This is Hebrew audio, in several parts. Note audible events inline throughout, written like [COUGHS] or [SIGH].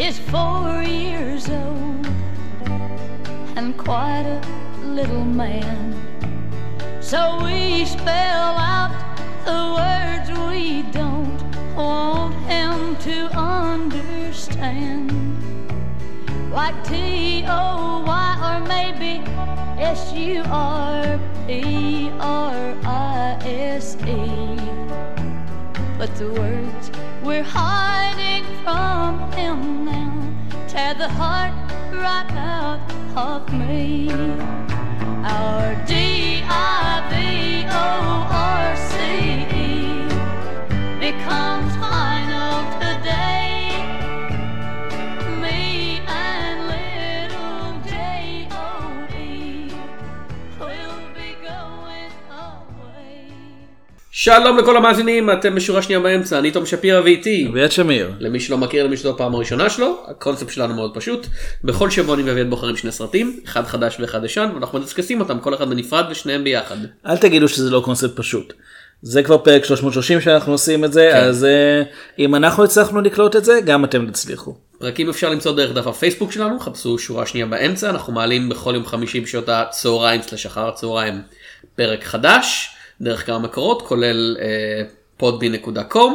is four years old and quite a little man. So we spell out the words we don't want him to understand. Like T O Y or maybe S U R P R I S E. But the words we're hiding from him now tear the heart right out of me. Our D שלום לכל המאזינים, אתם בשורה שנייה באמצע, אני תום שפירא ואיתי. אביעד שמיר. למי שלא מכיר, למי שזו הפעם הראשונה שלו, הקונספט שלנו מאוד פשוט. בכל שבוע אני ואביעד בוחרים שני סרטים, אחד חדש ואחד ישן, ואנחנו מדסקסים אותם, כל אחד בנפרד ושניהם ביחד. אל תגידו שזה לא קונספט פשוט. זה כבר פרק 330 שאנחנו עושים את זה, כן. אז אה, אם אנחנו הצלחנו לקלוט את זה, גם אתם תצליחו. פרקים אפשר למצוא דרך דף הפייסבוק שלנו, חפשו שורה שנייה באמצע, אנחנו מעלים בכל יום חמישי בשעות הצהריים סלש אחר הצהריים פרק חדש, דרך כמה מקורות, כולל אה, podbean.com,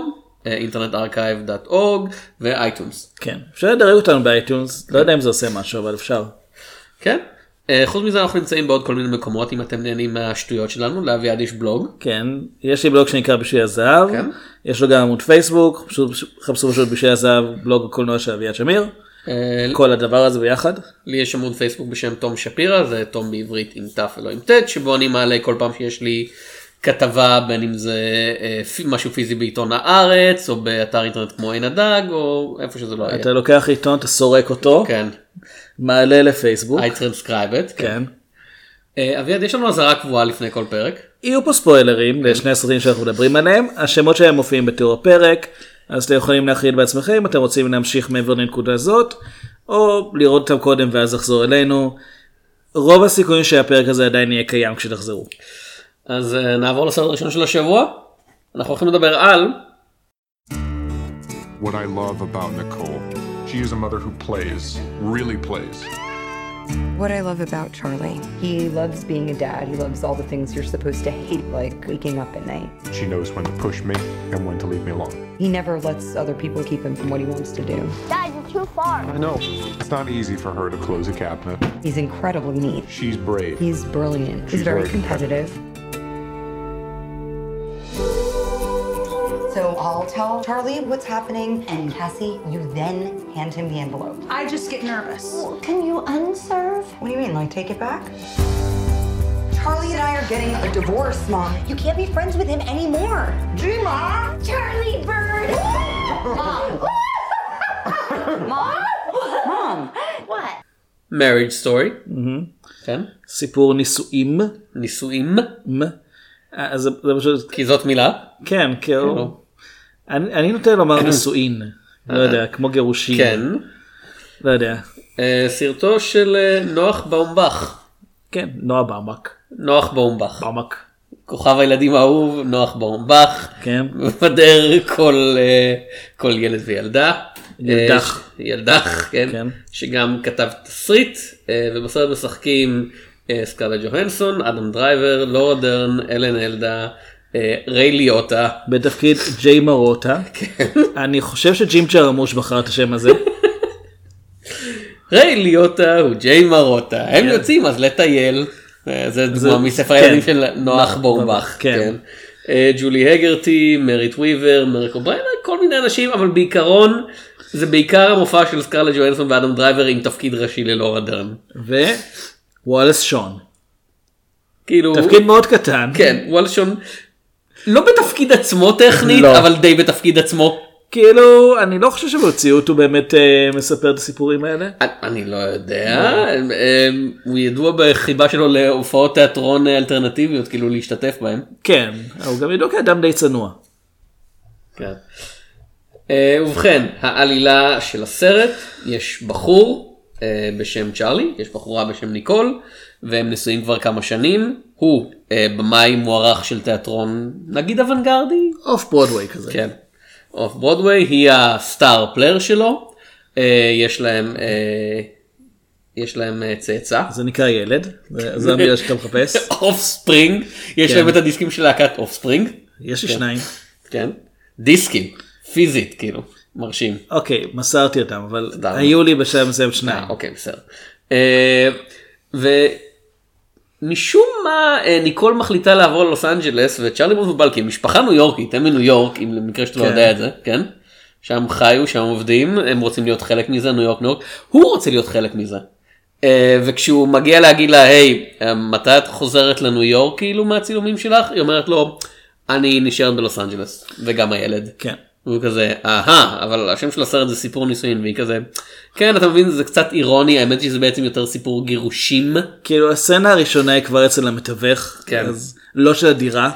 אה, internetarchive.org ואייטיונס. כן, אפשר לדרג אותנו באייטיונס, לא יודע אם זה עושה משהו, אבל אפשר. כן? אה, חוץ מזה אנחנו נמצאים בעוד כל מיני מקומות אם אתם נהנים מהשטויות שלנו, לאביעד יש בלוג. כן, יש לי בלוג שנקרא בשביל הזהב, כן. יש לו גם עמוד פייסבוק, פשוט חפשו פשוט בשביל הזהב, בלוג הקולנוע של אביעד שמיר, אה, כל הדבר הזה ביחד. לי יש עמוד פייסבוק בשם תום שפירא, זה תום בעברית עם ת' ולא עם ט', שבו אני מעלה כל פעם שיש לי כתבה, בין אם זה אה, משהו פיזי בעיתון הארץ, או באתר אינטרנט כמו עין הדג, או איפה שזה לא יהיה. אתה לוקח עיתון, אתה סורק אותו, כן, מעלה לפייסבוק, I transcribe it. כן. אה, אביעד, יש לנו אזהרה קבועה לפני כל פרק. יהיו פה ספוילרים לשני הסרטים שאנחנו מדברים עליהם, השמות שלהם מופיעים בתיאור הפרק, אז אתם יכולים להכיל בעצמכם אם אתם רוצים להמשיך מעבר לנקודה זאת, או לראות אותם קודם ואז לחזור אלינו. רוב הסיכויים שהפרק הזה עדיין יהיה קיים כשתחזרו. אז אה, נעבור לסרט הראשון של השבוע. אנחנו הולכים לדבר על What I love about Nicole, she is a mother who plays, really plays. What I love about Charlie, He loves being a dad. He loves all the things you're supposed to hate, like waking up at night. She knows when to push me and when to leave me alone. He never lets other people keep him from what he wants to do. Dad, you're too far. I know. It's not easy for her to close a cabinet. He's incredibly neat. She's brave. He's brilliant. He's She's very very competitive. So I'll tell Charlie what's happening, and Cassie, you then hand him the envelope. I just get nervous. Can you unserve? What do you mean, like take it back? Charlie and I are getting a divorce, Mom. You can't be friends with him anymore. Charlie Bird! Mom! [LAUGHS] Mom? Mom. What? marriage story. כן? סיפור נישואים. נישואים, מ. אז זה, זה פשוט, כי זאת מילה. כן, כאילו, אני, אני נוטה לומר נישואין, לא יודע, כמו גירושין, כן. לא יודע, אה, סרטו של אה, נוח באומבך. כן, נועה ברמק, נוח באומבך. ברמק, כוכב הילדים האהוב, נוח באומבך. כן, מבדר כל, אה, כל ילד וילדה. ילדך. אה, ילדך, כן. כן. שגם כתב תסריט, אה, ובסרט משחקים אה, סקרלט ג'והנסון, אדם דרייבר, לורה דרן, אלן אלדה, אה, ריי ליוטה. בתפקיד ג'יי מרוטה, [LAUGHS] כן. אני חושב שג'ים ג'רמוש בחר את השם הזה, [LAUGHS] ריי ליוטה הוא ג'יי מרוטה, הם יוצאים אז לטייל. אה, זה דוגמה מספר כן. הילדים של נוח באומבך. כן. כן. אה, ג'ולי הגרטי, מריט וויבר, מארק אובריין, כל מיני אנשים, אבל בעיקרון זה בעיקר המופע של סקרלה ג'ואנסון ואדם דרייבר עם תפקיד ראשי ללורה דרן. וולאס שון, כאילו, תפקיד מאוד קטן, כן, וולאס שון, לא בתפקיד עצמו טכנית, לא. אבל די בתפקיד עצמו. כאילו, אני לא חושב שבמציאות הוא באמת אה, מספר את הסיפורים האלה, אני- אני לא יודע, אה, הוא ידוע בחיבה שלו להופעות תיאטרון אלטרנטיביות, כאילו להשתתף בהם. כן, הוא גם ידוע כאדם די צנוע, כן. אה, ובכן, העלילה של הסרט, יש בחור אה, בשם צ'ארלי, יש בחורה בשם ניקול, והם נשואים כבר כמה שנים. הוא אה, במאי מוערך של תיאטרון, נגיד אוונגרדי? off Broadway כזה, כן. off Broadway, היא ה star player שלו. אה, יש להם אה, יש להם אה, צאצא. זה נקרא ילד, זה- המילה שאתה מחפש. [LAUGHS] offspring יש כן. להם את הדיסקים של להקת אופספרינג. יש לי כן. שניים. כן. דיסקים פיזית כאילו מרשים. אוקיי, מסרתי אותם, אבל. היו לי בשלב מסוים שניים. אה, אוקיי בסדר. אה, ומשום מה אה, ניקול מחליטה לעבור ללוס אנג'לס וצ'ארלי בוא ובלאקי משפחה ניו יורקית הם מניו יורק אם למקרה שאתה לא כן. יודע את זה כן. שם חיו שם עובדים הם רוצים להיות חלק מזה ניו יורק ניו יורק הוא רוצה להיות חלק מזה. אה, וכשהוא מגיע להגיד לה היי אה, מתי את חוזרת לניו יורק כאילו מהצילומים שלך היא אומרת לו אני נשארת בלוס אנג'לס וגם הילד. כן. והוא כזה אהה אבל השם של הסרט זה סיפור נישואין והיא כזה כן אתה מבין זה קצת אירוני האמת שזה בעצם יותר סיפור גירושים כאילו הסצנה הראשונה היא כבר אצל המתווך, כן. אז לא של הדירה,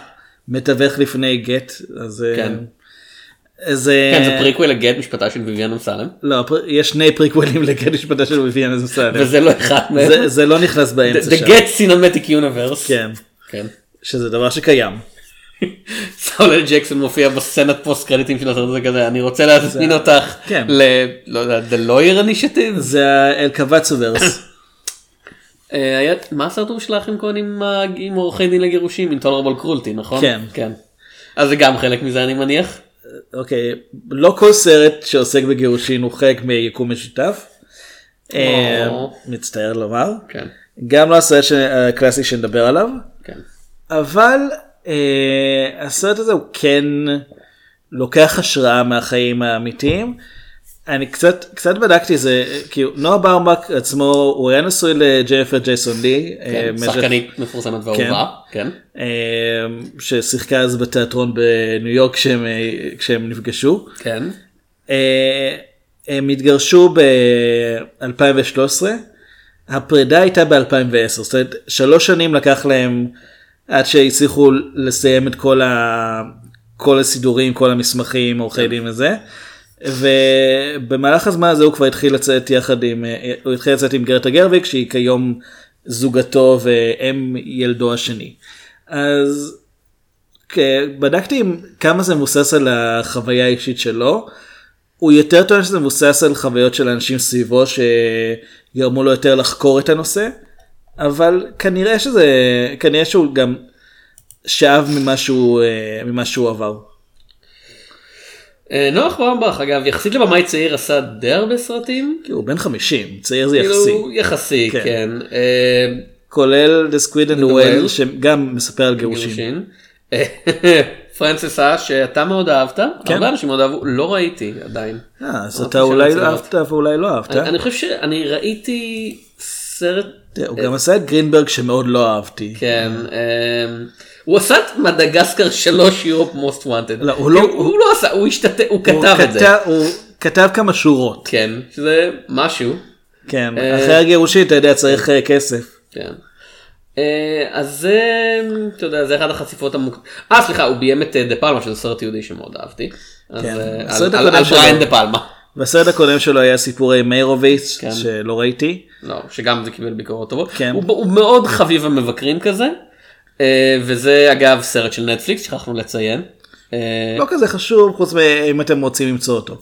מתווך לפני גט, אז אה, כן. אז כן זה אה, פריקוול לגט משפטה של ויויאן אמסלם לא, יש שני פריקוולים לגט משפטה של ויויאן אמסלם. וזה לא אחד מהם. זה- זה לא נכנס באמצע The שם. Get Cinematic Universe. כן, כן. שזה דבר שקיים. סמואל ג'קסון מופיע בסצנת פוסט קרדיטים של הסרט הזה כזה אני רוצה להזמין אותך כן. ל... לא יודע, The Lawyer Initiative. זה האלקבץ-verse. [COUGHS] אה, היה- מה הסרט ההוא של האחים כהן עם עם עורכי דין לגירושים אינטולרבול קרולטי נכון? כן. כן. אז זה גם חלק מזה אני מניח. אוקיי, לא כל סרט שעוסק בגירושין הוא חלק מיקום משותף. אה, מצטער לומר. כן. גם לא הסרט הקלאסי שנדבר עליו. כן. אבל אה, הסרט הזה הוא כן לוקח השראה מהחיים האמיתיים. אני קצת קצת בדקתי זה כאילו נועה באומבק עצמו הוא היה נשוי לג'ניפר ג'ייסון לי אה, כן. במשך- שחקנית מפורסמת ואהובה. כן. אה, ששיחקה אז בתיאטרון בניו יורק כשהם, אה, כשהם נפגשו. כן. אה, הם התגרשו ב-2013, הפרידה הייתה ב-2010, זאת אומרת שלוש שנים לקח להם עד שהצליחו לסיים את כל, ה... כל הסידורים, כל המסמכים, עורכי דין וזה. ובמהלך הזמן הזה הוא כבר התחיל לצאת יחד עם, הוא התחיל לצאת עם גרטה גרוויק שהיא כיום זוגתו ואם ילדו השני. אז כן, בדקתי עם כמה זה מבוסס על החוויה האישית שלו. הוא יותר טוען שזה מבוסס על חוויות של אנשים סביבו שגרמו לו יותר לחקור את הנושא, אבל כנראה שזה, כנראה שהוא גם שאב ממה שהוא, אה, ממה שהוא עבר. אה, נוח באומבך אגב יחסית לבמאי צעיר עשה די הרבה סרטים. הוא בן 50, צעיר זה יחסי. כאילו יחסי כן. כן. אה, כולל The Squid and the Whale. שגם מספר על. גירושין. פרנסס אה [LAUGHS] שאתה מאוד אהבת, כן. הרבה אנשים מאוד אהבו, לא ראיתי עדיין. אז אמרתי אתה אולי לא אהבת ואולי לא אהבת. אני חושב שאני ראיתי סרט, הוא גם עשה את גרינברג שמאוד לא אהבתי. כן, אמ, הוא עשה את מדגסקר 3 יורופ מוסט וואנטד. לא, הוא לא- הוא לא עשה, הוא השתתף, הוא כתב את זה. הוא כתב כמה שורות. כן, שזה משהו. כן, אה, אחרי הגירושין אתה יודע צריך אה, כסף. כן. אה, אז זה, אתה יודע, זה אחד החשיפות המוק... אה, סליחה, הוא ביים את אה, דה פלמה, שזה סרט יהודי שמאוד אהבתי. כן, אה, הסרט על- על הקודם על שלו. בריין דה פלמה. בסרט הקודם שלו היה סיפורי מיירוביץ כן. שלא ראיתי. לא, שגם זה קיבל ביקורות טובות. כן. הוא, הוא מאוד חביב המבקרים כזה. אה, וזה אגב סרט של נטפליקס, שכחנו לציין. אה, לא כזה חשוב חוץ מאם אתם רוצים למצוא אותו.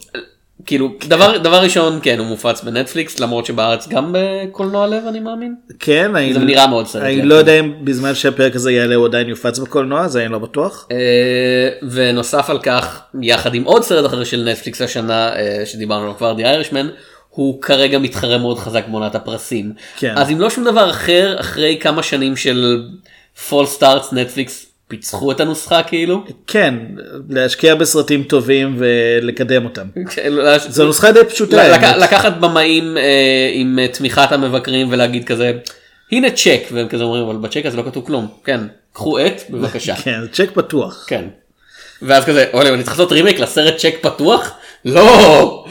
כאילו, דבר, דבר ראשון, כן, הוא מופץ בנטפליקס, למרות שבארץ גם בקולנוע לב, אני מאמין. כן, אני, זה נראה מאוד סרט אני יפה. לא יודע אם בזמן שהפרק הזה יעלה הוא עדיין יופץ בקולנוע, זה אני לא בטוח. אה, ונוסף על כך, יחד עם עוד סרט אחר של נטפליקס השנה, אה, שדיברנו עליו כבר, The Irishman, הוא כרגע מתחרה מאוד חזק בעונת הפרסים. כן. אז אם לא שום דבר אחר, אחרי כמה שנים של פול סטארטס, נטפליקס פיצחו את הנוסחה כאילו. כן, להשקיע בסרטים טובים ולקדם אותם. כן, זו נוסחה די פשוטה. לקחת במאים אה, עם אה, תמיכת המבקרים ולהגיד כזה, הנה צ'ק, והם כזה אומרים, אבל בצ'ק הזה לא כתוב כלום. כן, קחו עט, בבקשה. [LAUGHS] כן, צ'ק פתוח. כן. ואז כזה, אולי אני צריך לעשות רימייק לסרט צ'ק פתוח? לא!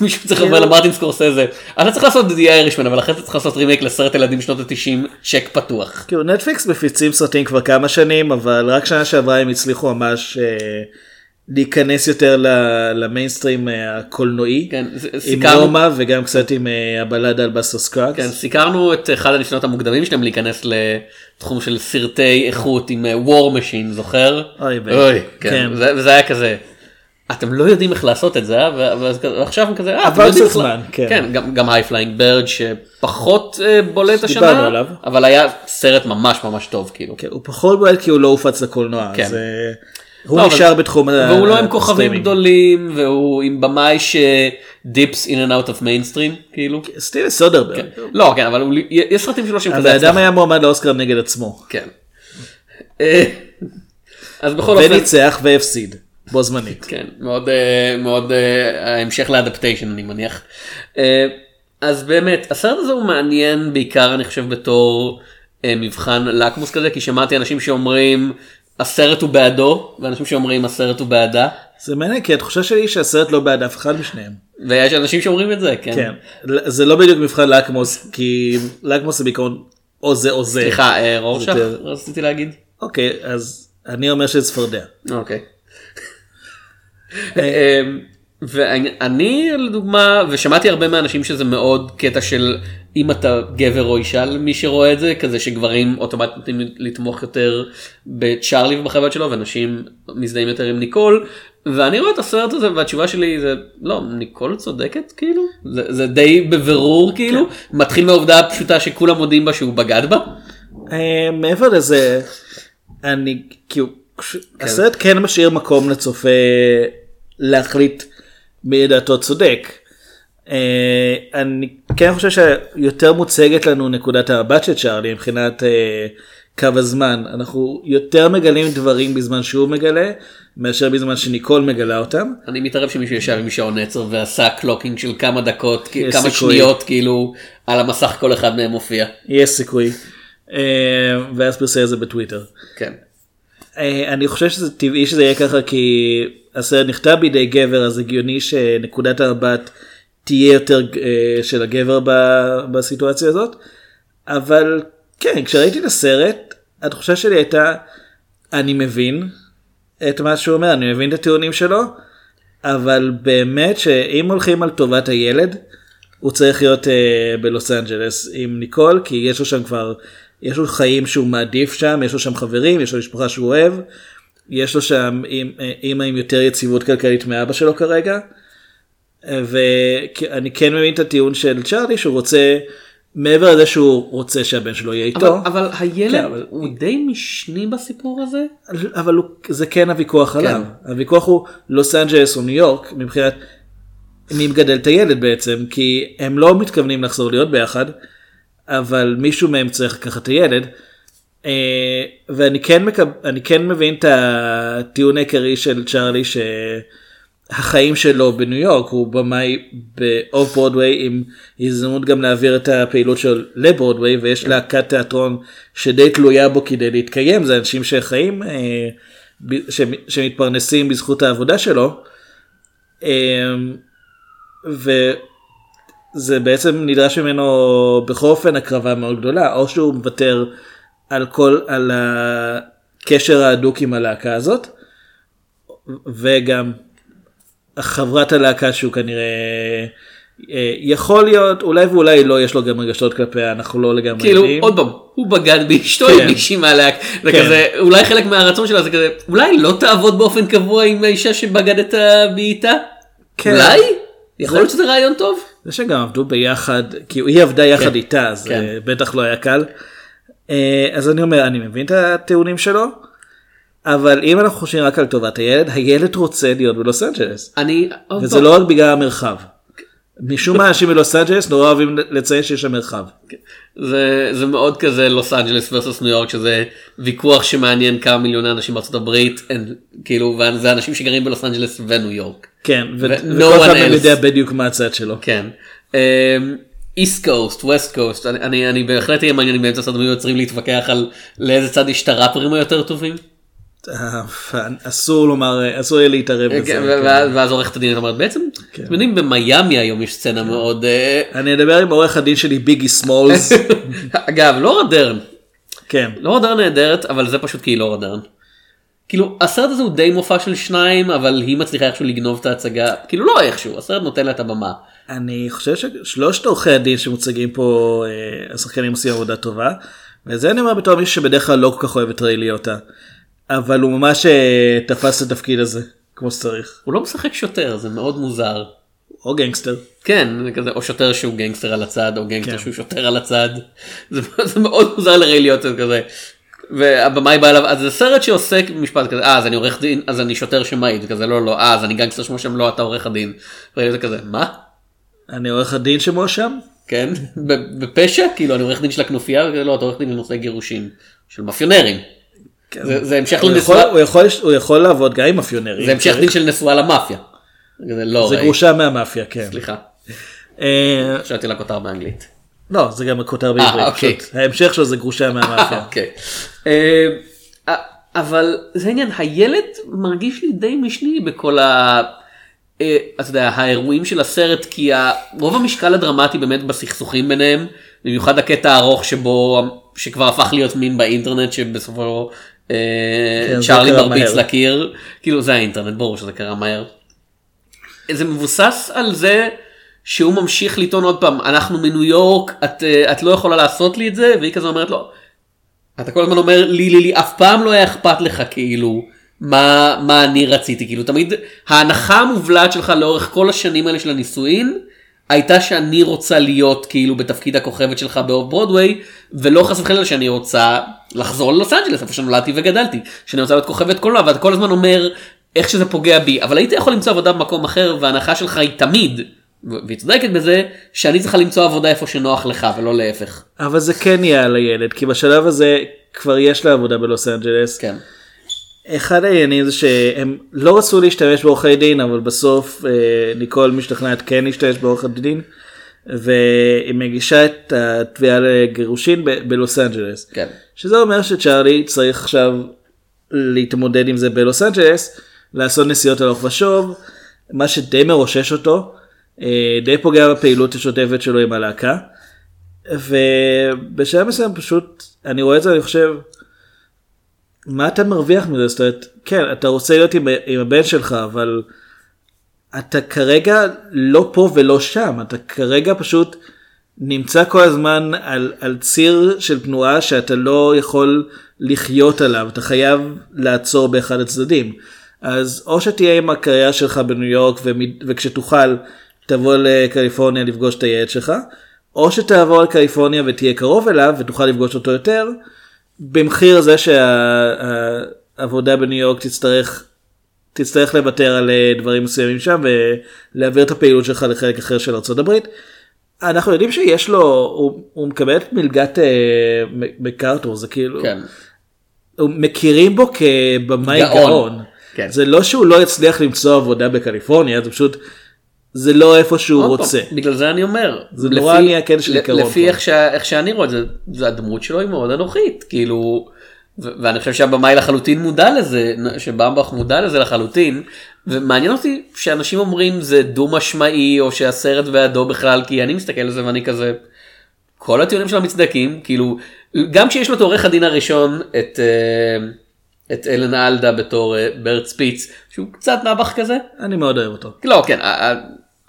מישהו צריך לומר למרטין סקורסזה, אתה צריך לעשות The Irishman, אבל אחרי זה צריך לעשות רימייק לסרט ילדים שנות ה-90, צ'ק פתוח. כאילו נטפליקס מפיצים סרטים כבר כמה שנים, אבל רק שנה שעברה הם הצליחו ממש אה, להיכנס יותר למיינסטרים אה, הקולנועי. כן, עם רומא וגם קצת עם אה, הבלדה על בסטר סקראגס. כן, סיקרנו את אחד הניסיונות המוקדמים שלהם להיכנס לתחום של סרטי איכות עם War Machine, זוכר? אוי, כן. כן. זה- וזה היה כזה. אתם לא יודעים איך לעשות את זה, אה? ועכשיו הם כזה, אה, אתם יודעים איך זמן, כן. כן, גם- גם High Flying Bird שפחות אה, בולט השנה, עליו. אבל היה סרט ממש ממש טוב כאילו. כן, הוא פחות בועט כי הוא לא הופץ לקולנוע, כן. אז אה, הוא לא, אבל- נשאר בתחום ה- והוא לא עם כוכבים. גדולים, והוא עם במאי ש dips in and out of mainstream, כאילו. סטיבן סודרברג. לא, כן, אבל הוא- יש סרטים שלו שהם כזה הבן. היה מועמד לאוסקר נגד עצמו. כן. אז בכל אופן, וניצח והפסיד בו זמנית. כן, מאוד, אה, מאוד אה, ההמשך לאדפטיישן אני מניח. אה, אז באמת, הסרט הזה הוא מעניין בעיקר אני חושב בתור מבחן לקמוס כזה, כי שמעתי אנשים שאומרים הסרט הוא בעדו, ואנשים שאומרים הסרט הוא בעדה, זה מעניין כי התחושה שלי היא שהסרט לא בעד אף אחד משניהם. ויש אנשים שאומרים את זה, כן. כן. זה לא בדיוק מבחן לקמוס כי לקמוס זה בעיקרון או זה או זה. סליחה, רורשך יותר- רציתי להגיד. אוקיי אז אני אומר שזה צפרדע. אוקיי. אמ, ואני לדוגמה ושמעתי הרבה מהאנשים שזה מאוד קטע של אם אתה גבר או אישה למי שרואה את זה כזה שגברים אוטומטית נותנים לתמוך יותר בצ'ארלי ובחוויות שלו ונשים מזדהים יותר עם ניקול ואני רואה את הסרט הזה והתשובה שלי זה לא ניקול צודקת כאילו? זה, זה די בבירור כאילו. מתחיל מהעובדה הפשוטה שכולם מודים בה שהוא בגד בה. אה, מעבר לזה אני כאילו כש- הסרט כן משאיר מקום לצופה להחליט מי דעתו צודק. אה, אני כן חושב שיותר מוצגת לנו נקודת המבט של צ'ארלי מבחינת אה, קו הזמן אנחנו יותר מגלים דברים בזמן שהוא מגלה מאשר בזמן שניקול מגלה אותם. אני מתערב שמישהו ישב עם שעון עצר ועשה clocking של כמה דקות, כמה סיכוי. שניות כאילו על המסך כל אחד מהם מופיע. יש סיכוי. אה, ואז פרסם את זה בטוויטר. כן. אה, אני חושב שזה טבעי שזה יהיה ככה כי הסרט נכתב בידי גבר אז הגיוני שנקודת המבט תהיה יותר אה, של הגבר בסיטואציה הזאת. אבל כן כשראיתי את הסרט התחושה שלי הייתה אני מבין את מה שהוא אומר אני מבין את הטיעונים שלו אבל באמת שאם הולכים על טובת הילד הוא צריך להיות אה, בלוס אנג'לס עם ניקול כי יש לו שם כבר יש לו חיים שהוא מעדיף שם יש לו שם חברים יש לו משפחה שהוא אוהב יש לו שם אימא עם יותר יציבות כלכלית מאבא שלו כרגע. ואני כן מבין את הטיעון של צ'ארלי שהוא רוצה מעבר לזה שהוא רוצה שהבן שלו יהיה איתו אבל, אבל הילד כן, אבל- הוא די משני בסיפור הזה. אבל הוא, זה כן הוויכוח עליו הוויכוח הוא לוס אנג'לס או ניו יורק מבחינת מי מגדל את הילד בעצם כי הם לא מתכוונים לחזור להיות ביחד אבל מישהו מהם צריך לקחת את הילד. אה, ואני כן, מקב... אני כן מבין את הטיעון העיקרי של צ'ארלי שהחיים שלו בניו יורק הוא במאי באוף ברודוויי עם הזדמנות גם להעביר את הפעילות שלו לברודוויי ויש להקת תיאטרון שדי תלויה בו כדי להתקיים זה אנשים שחיים אה, שמתפרנסים בזכות העבודה שלו. אה, וזה בעצם נדרש ממנו בכל אופן הקרבה מאוד גדולה או שהוא מוותר על כל על הקשר ההדוק עם הלהקה הזאת וגם חברת הלהקה שהוא כנראה אה, יכול להיות אולי ואולי לא יש לו גם רגשות כלפיה אנחנו לא לגמרי כאילו יודעים. עוד פעם הוא בגד באשתו כן. עם מישהי מהלהק זה כן. כזה אולי חלק מהרצון שלה זה כזה אולי לא תעבוד באופן קבוע עם האישה שבגדת באיתה. כן. אולי יכול להיות שזה רעיון טוב. זה שגם עבדו ביחד כי היא עבדה יחד כן. איתה אז כן. אה, בטח לא היה קל. אה, אז אני אומר אני מבין את הטיעונים שלו. אבל אם אנחנו חושבים רק על טובת הילד הילד רוצה להיות בלוס אנג'לס אני וזה לא רק בגלל המרחב. משום מה אנשים בלוס אנג'לס נורא אוהבים לציין שיש שם מרחב. זה, זה מאוד כזה לוס אנג'לס versus ניו יורק שזה ויכוח שמעניין כמה מיליוני אנשים בארצות הברית אין, כאילו וזה אנשים שגרים בלוס אנג'לס וניו יורק. כן ו- ו- no וכל אחד מהם. יודע בדיוק מה הצד שלו. כן. East Coast, West Coast, אני אני בהחלט אהיה מעניין אם באמצע היו עוצרים להתווכח על לאיזה צד יש את הראפרים היותר טובים. אה, אסור לומר אסור יהיה להתערב בזה. כן, כן. ואז עורכת הדין אומרת בעצם, אתם יודעים במיאמי היום יש סצנה מאוד, אה, אני אדבר עם עורך הדין שלי ביגי סמולס. [LAUGHS] אגב לורה דרן, כן. לורה דרן נהדרת אבל זה פשוט כי היא לורה דרן. כאילו הסרט הזה הוא די מופע של שניים אבל היא מצליחה איכשהו לגנוב את ההצגה כאילו לא איכשהו הסרט נותן לה את הבמה. אני חושב ששלושת עורכי הדין שמוצגים פה אה, השחקנים עושים עבודה טובה. וזה אני אומר בתור מישהו שבדרך כלל לא כל כך אוהב את ריי ליוטה. אבל הוא ממש אה, תפס את התפקיד הזה כמו שצריך. הוא לא משחק שוטר זה מאוד מוזר. או גנגסטר. כן זה כזה או שוטר שהוא גנגסטר על הצד או גנגסטר כן. שהוא שוטר על הצד. [LAUGHS] זה, זה מאוד מוזר לריי להיות כזה. והבמאי בא אליו אז זה סרט שעוסק במשפט כזה אה אז אני עורך דין אז אני שוטר שמעיד כזה לא לא אה אז אני גנגסטר שמו שם לא אתה עורך הדין. וריי זה כזה מה אני עורך הדין שמואשם? כן [LAUGHS] ב- בפשע כאילו אני עורך דין של הכנופיה לא אתה עורך דין לנושא גירושים של מאפיונרים. זה, זה המשך כן. הוא יכול, לנשואה הוא, יכול, הוא יכול לעבוד גם עם מאפיונרים. זה המשך דין של נשואה למאפיה. זה לא זה ראי. גרושה מהמאפיה, כן. סליחה אה, חשבתי על הכותר באנגלית. לא, זה גם הכותר בעברית. אוקיי. פשוט. ההמשך שלו זה גרושה מהמאפיה. [LAUGHS] אוקיי. אה, אה, אבל זה העניין הילד מרגיש לי די משני בכל ה... אה, אתה יודע, האירועים של הסרט כי רוב המשקל הדרמטי באמת בסכסוכים ביניהם במיוחד הקטע הארוך שבו שכבר הפך להיות מין באינטרנט שבסופו אה, כן, צ'ארלי קרה מרביץ מהר. לקיר כאילו זה האינטרנט ברור שזה קרה מהר. זה מבוסס על זה שהוא ממשיך לטעון עוד פעם אנחנו מניו יורק את, אה, את לא יכולה לעשות לי את זה והיא כזה אומרת לו. אתה כל הזמן אומר לי לי לי אף פעם לא היה אכפת לך כאילו מה מה אני רציתי כאילו תמיד ההנחה המובלעת שלך לאורך כל השנים האלה של הנישואין הייתה שאני רוצה להיות כאילו בתפקיד הכוכבת שלך באוף ברודוויי ולא חס וחלילה שאני רוצה לחזור ללוס אנג'לס איפה שנולדתי וגדלתי שאני רוצה להיות כוכבת קולנוע ואתה כל הזמן אומר איך שזה פוגע בי אבל היית יכול למצוא עבודה במקום אחר וההנחה שלך היא תמיד והיא צודקת בזה שאני צריכה למצוא עבודה איפה שנוח לך ולא להפך. אבל זה כן יהיה על הילד, כי בשלב הזה כבר יש לה עבודה בלוס אנג'לס. כן. אחד העניינים זה שהם לא רצו להשתמש בעורכי דין, אבל בסוף אה, ניקול משתכנעת כן להשתמש בעורכי דין, והיא מגישה את התביעה לגירושין ב- בלוס אנג'לס. כן. שזה אומר שצ'ארלי צריך עכשיו להתמודד עם זה בלוס אנג'לס, לעשות נסיעות הלוך ושוב, מה שדי מרושש אותו, אה, די פוגע בפעילות השוטפת שלו עם הלהקה, ובשלב מסוים פשוט, אני רואה את זה, אני חושב, מה אתה מרוויח מזה? זאת אומרת, כן, אתה רוצה להיות עם, עם הבן שלך, אבל אתה כרגע לא פה ולא שם, אתה כרגע פשוט נמצא כל הזמן על, על ציר של תנועה שאתה לא יכול לחיות עליו, אתה חייב לעצור באחד הצדדים. אז או שתהיה עם הקריירה שלך בניו יורק וכשתוכל תבוא לקליפורניה לפגוש את הילד שלך, או שתעבור לקליפורניה ותהיה קרוב אליו ותוכל לפגוש אותו יותר, במחיר זה שהעבודה בניו יורק תצטרך תצטרך לוותר על אה, דברים מסוימים שם ולהעביר את הפעילות שלך לחלק אחר של ארה"ב. אנחנו יודעים שיש לו, הוא, הוא מקבל את מלגת אה, מקארתור, זה כאילו, כן. הוא מכירים בו כבמאי גאון. גאון. כן. זה לא שהוא לא יצליח למצוא עבודה בקליפורניה, זה פשוט, זה לא איפה שהוא עוד פעם, רוצה. בגלל זה אני אומר. זה נורא נהיה הקטע של עיקרון לפי. איך, שה, איך שאני רואה את זה, זה הדמות שלו היא מאוד אנוכית. כאילו, ואני חושב שהבמאי לחלוטין מודע לזה, שבמבך מודע לזה לחלוטין. ומעניין אותי שאנשים אומרים זה דו משמעי או שהסרט בעדו בכלל כי אני מסתכל על זה ואני כזה כל הטיעונים שלו מצדקים כאילו גם כשיש לו את עורך הדין הראשון את אה, את אלן אלדה בתור אה, ברט ספיץ שהוא קצת נאבך כזה אני מאוד אוהב אותו. לא כן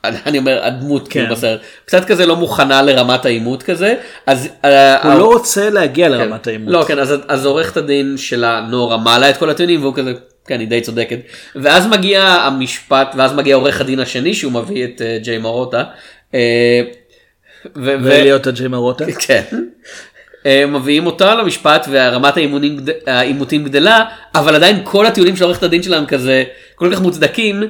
אני אומר הדמות כן. כאילו בסרט קצת כזה לא מוכנה לרמת העימות כזה אז אה, הוא ה- לא רוצה להגיע כן. לרמת העימות. לא כן אז אז עורכת הדין שלה נורה מעלה את כל הטיעונים והוא כזה כן היא די צודקת ואז מגיע המשפט ואז מגיע עורך הדין השני שהוא מביא את אה, ג'יי מרוטה. אה, ו- ו- ולהיות הג'יימה רוטה. [LAUGHS] כן. מביאים אותה למשפט והרמת העימותים גדלה אבל עדיין כל הטיעונים של עורכת הדין שלהם כזה כל כך מוצדקים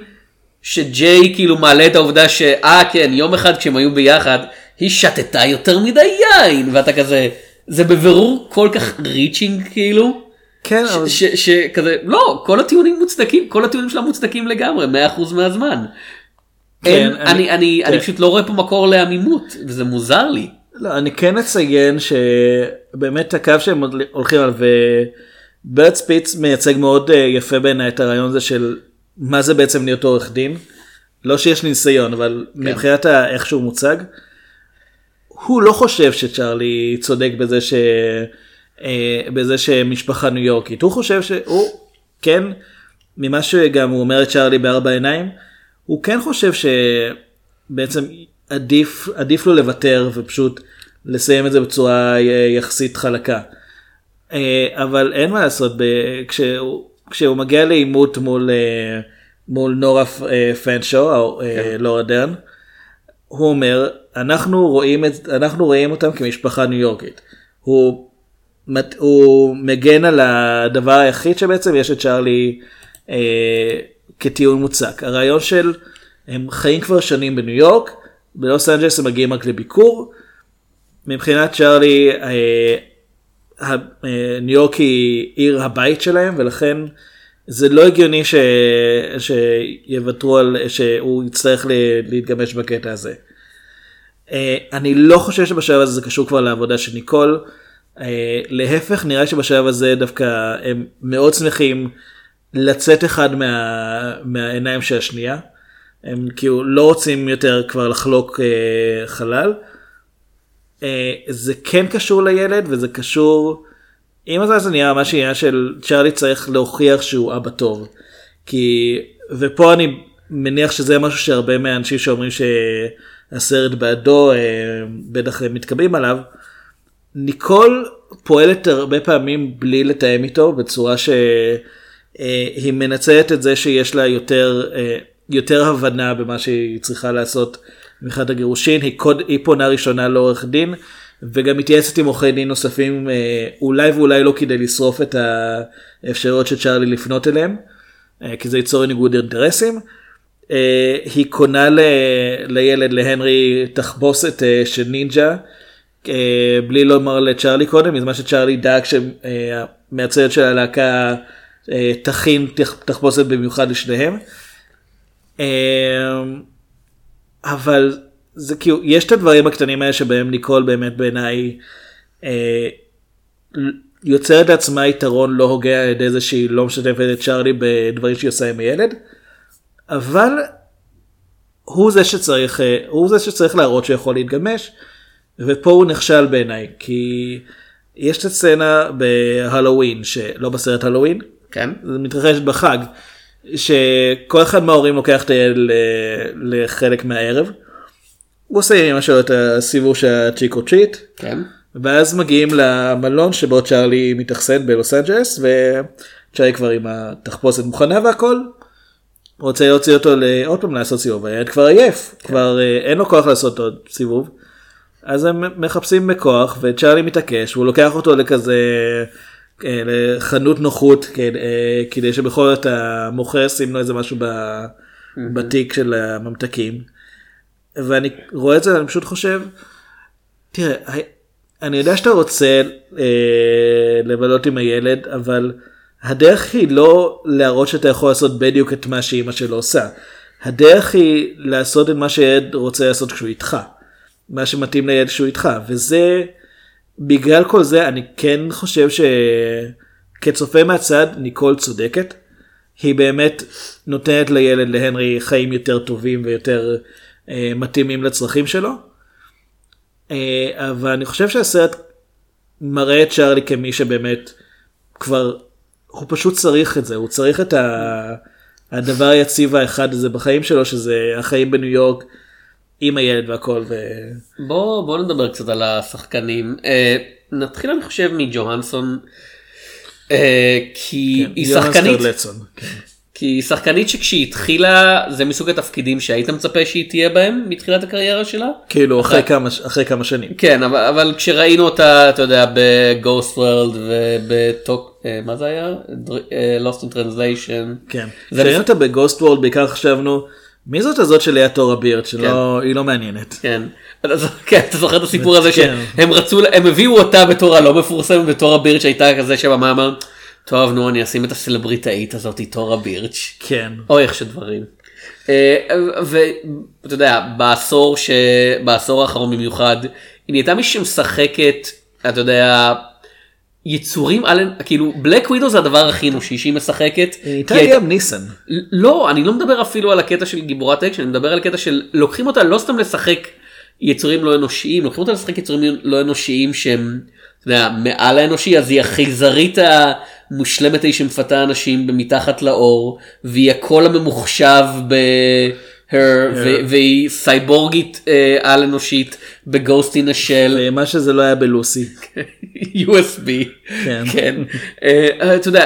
שג'יי כאילו מעלה את העובדה שאה כן יום אחד כשהם היו ביחד היא שתתה יותר מדי יין ואתה כזה זה בבירור כל כך ריצ'ינג כאילו כן, אבל ש- ש- שכזה לא כל הטיעונים מוצדקים כל הטיעונים שלה מוצדקים לגמרי 100% מהזמן. אין, כן, אני, אני- אני, אני כן. פשוט לא רואה פה מקור לעמימות וזה מוזר לי. לא, אני כן אציין שבאמת הקו שהם הולכים עליו, וברט ספיץ מייצג מאוד אה, יפה בעיניי את הרעיון הזה של מה זה בעצם להיות עורך דין. לא שיש לי ניסיון, אבל כן. מבחינת איך שהוא מוצג, הוא לא חושב שצ'ארלי צודק בזה ש... אה, בזה שמשפחה ניו יורקית, הוא חושב שהוא כן, ממה שגם הוא אומר את צ'ארלי בארבע עיניים, הוא כן חושב שבעצם עדיף, עדיף לו לוותר ופשוט לסיים את זה בצורה יחסית חלקה. אה, אבל אין מה לעשות, ב- כשהוא, כשהוא מגיע לעימות מול, אה, מול נורה אה, פנשו, אה, לורה דרן, הוא אומר, אנחנו רואים, את, אנחנו רואים אותם כמשפחה ניו יורקית. הוא, הוא מגן על הדבר היחיד שבעצם יש את צ'ארלי אה, כטיעון מוצק. הרעיון של, הם חיים כבר שנים בניו יורק, בלוס אנג'לס הם מגיעים רק לביקור. מבחינת צ'ארלי, אה, ניו יורק היא עיר הבית שלהם, ולכן זה לא הגיוני ש... שיוותרו על, שהוא יצטרך. להתגמש בקטע הזה. אה, אני לא חושב שבשלב הזה זה קשור כבר לעבודה של ניקול. אה, להפך, נראה שבשלב הזה דווקא הם מאוד שמחים לצאת אחד מה... מהעיניים של השנייה. הם כאילו לא רוצים יותר כבר לחלוק אה, חלל. אה, זה כן קשור לילד וזה קשור, הזמן זה נהיה ממש עניין של צ'ארלי צריך להוכיח שהוא אבא טוב. כי, ופה אני מניח שזה משהו שהרבה מהאנשים שאומרים שהסרט בעדו אה, בטח מתקבלים עליו. ניקול פועלת הרבה פעמים בלי לתאם איתו בצורה שהיא מנצלת את זה שיש לה יותר, אה, יותר הבנה במה שהיא צריכה לעשות מבחינת הגירושין. היא, קוד, היא פונה ראשונה לעורך דין וגם מתייעצת עם עורכי דין נוספים אה, אולי ואולי לא כדי לשרוף את האפשרויות של צ'ארלי לפנות אליהם אה, כי זה ייצור ניגוד אינטרסים. אה, היא קונה ל, לילד להנרי תחבושת של נינג'ה בלי לומר לצ'ארלי קודם בזמן שצ'ארלי דאג שמהצוות של הלהקה תכין תח- תחבושת במיוחד לשניהם. אבל זה כאילו יש את הדברים הקטנים האלה שבהם ניקול באמת בעיניי אה, יוצרת לעצמה יתרון לא הוגה על ידי זה שהיא לא משתפת את צ'ארלי בדברים שהיא עושה עם הילד. אבל הוא זה שצריך אה, הוא זה שצריך להראות שיכול להתגמש ופה הוא נכשל בעיניי כי יש את הסצנה בהלואוין שלא בסרט הלואוין כן. זה מתרחש בחג שכל אחד מההורים לוקח את הילד לחלק מהערב. הוא עושה עם אמא שלו את הסיבוב של הצ'יקו צ'יט כן. ואז מגיעים למלון שבו צ'ארלי מתאכסן בלוס אנג'לס וצ'ארלי כבר עם התחפושת מוכנה והכל. רוצה להוציא אותו עוד פעם לעשות סיבוב הילד כבר עייף כבר אה, אין לו כוח לעשות עוד סיבוב. אז הם מחפשים בכוח וצ'ארלי מתעקש והוא לוקח אותו לכזה אה, לחנות נוחות כדי, אה, כדי שבכל זאת המוכר ישים לו איזה משהו ב- בתיק של הממתקים. ואני רואה את זה ואני פשוט חושב תראה אני יודע שאתה רוצה אה, לבלות עם הילד אבל הדרך היא לא להראות שאתה יכול לעשות בדיוק את מה שאימא שלו עושה. הדרך היא לעשות את מה שילד רוצה לעשות כשהוא איתך. מה שמתאים לילד כשהוא איתך וזה בגלל כל זה אני כן חושב שכצופה מהצד ניקול צודקת. היא באמת נותנת לילד להנרי חיים יותר טובים ויותר אה, מתאימים לצרכים שלו. אה, אבל אני חושב שהסרט מראה את צ'ארלי כמי שבאמת כבר הוא פשוט צריך את זה הוא צריך את ה... הדבר היציב האחד הזה בחיים שלו שזה החיים בניו יורק עם הילד והכל ו... בוא בוא נדבר קצת על השחקנים אה, נתחיל אני חושב מג'והנסון אה, כי היא יונס שחקנית קרלצון. כי היא שחקנית שכשהיא התחילה זה מסוג התפקידים שהיית מצפה שהיא תהיה בהם מתחילת הקריירה שלה. כאילו אחרי כמה אחרי כמה שנים. כן אבל, אבל כשראינו אותה אתה יודע בגוסט וורלד ובטוק אה, מה זה היה אה, Lost in Translation. כן. כשראינו לפ- אותה בגוסט וורלד בעיקר חשבנו מי זאת הזאת של ליאת תורה בירד שלא היא לא מעניינת. כן. אז- כן, אתה זוכר את הסיפור הזה כן. שהם רצו הם הביאו אותה בתור הלא מפורסמת בתור הבירץ' שהייתה כזה שבמאמר טוב נו אני אשים את הסלבריטאית הזאת תורה בירץ'. כן. אוי איך שדברים. אה, ואתה יודע בעשור ש... בעשור האחרון במיוחד היא נהייתה מי שמשחקת אתה יודע יצורים על כאילו בלק ווידו זה הדבר הכי אנושי שהיא משחקת. היא כבר הייתה גם ניסן. לא אני לא מדבר אפילו על הקטע של גיבורת אקשן אני מדבר על הקטע של לוקחים אותה לא סתם לשחק יצורים לא אנושיים לוקחים אותה לשחק יצורים לא אנושיים שהם אתה יודע, מעל האנושי אז היא החייזרית המושלמת ההיא שמפתה אנשים במתחת לאור והיא הקול הממוחשב ב... her, והיא סייבורגית אה, על אנושית בגוסט אין השל מה שזה לא היה בלוסי. [LAUGHS] USB. כן. כן. אה, אתה יודע,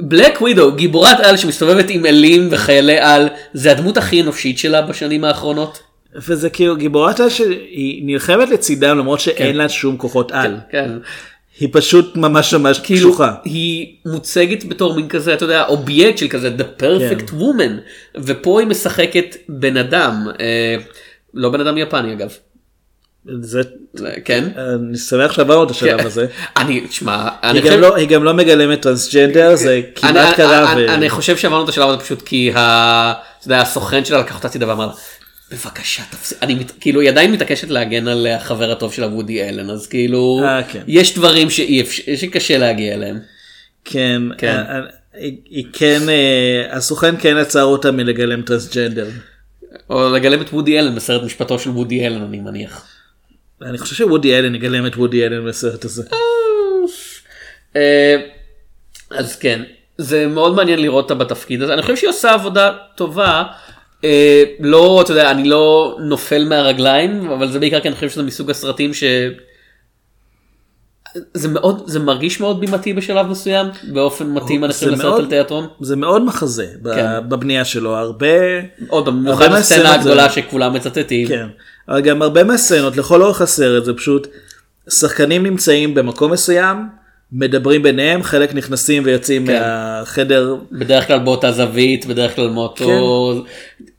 בלק ווידו, גיבורת על שמסתובבת עם אלים וחיילי על, זה הדמות הכי אנושית שלה בשנים האחרונות. וזה כאילו גיבורת על שהיא נלחמת לצידם למרות שאין לה שום כוחות על. כן. היא פשוט ממש ממש כאילו קשוחה. היא מוצגת בתור מין כזה אתה יודע אובייקט של כזה the perfect כן. woman ופה היא משחקת בן אדם אה, לא בן אדם יפני אגב זה, זה- כן. אני שמח שעברנו את השלב כן. הזה. [LAUGHS] אני תשמע אני גם לא- היא גם לא מגלמת טרנסג'נדר זה כמעט קרה. אני- חושב שעברנו את השלב הזה פשוט כי ה- אתה יודע, הסוכן שלה לקח אותה הצידה ואמר לה, בבקשה תפסיק, אני מת- כאילו היא עדיין מתעקשת להגן על החבר הטוב שלה וודי אלן אז כאילו אה, כן. יש דברים שאי אפשר- שקשה להגיע אליהם. כן, כן. אה, אה, היא- היא כן, אה, הסוכן כן עצר אותה מלגלם טרנסג'נדר. או לגלם את וודי אלן בסרט משפטו של וודי אלן אני מניח. אני חושב שוודי אלן יגלם את וודי אלן בסרט הזה. אז כן, זה מאוד מעניין לראות אותה בתפקיד הזה, אני חושב שהיא עושה עבודה טובה. אה, לא, אתה יודע, אני לא נופל מהרגליים, אבל זה בעיקר כי אני חושב שזה מסוג הסרטים ש... זה מאוד, זה מרגיש מאוד בימתי בשלב מסוים, באופן מתאים זה לסרט על תיאטרון. זה מאוד מחזה כן. בבנייה שלו הרבה עוד פעם, במיוחד הסצנה הגדולה זה- שכולם מצטטים. כן אבל גם הרבה מהסצנות לכל אורך הסרט זה פשוט שחקנים נמצאים במקום מסוים מדברים ביניהם חלק נכנסים ויוצאים כן. מהחדר בדרך כלל באותה זווית, בדרך כלל מאותו...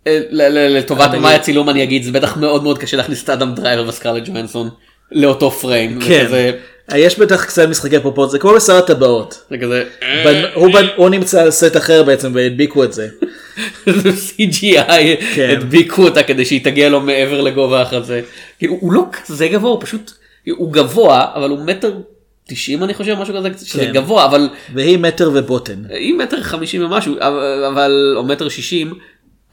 אה, ל- ל- לטובת אני- במאי הצילום אני אגיד, זה בטח מאוד מאוד קשה להכניס את אדם דרייבר וסקרלט ג'ואנסון לאותו פריים. כן כזה- יש בטח קצת משחקי פרופורט זה כמו בשר הטבעות. זה כזה... בנ- הוא בנ- הוא נמצא על סט אחר בעצם והדביקו את זה. [LAUGHS] זה CGI, כן. הדביקו אותה כדי שהיא תגיע לו מעבר לגובה החזה. כאילו הוא לא כזה גבוה, הוא פשוט... הוא גבוה, אבל הוא מטר 90 אני חושב, משהו כזה, שזה כן. גבוה, אבל והיא מטר ובוטן. היא מטר חמישים ומשהו, אבל- או מטר שישים,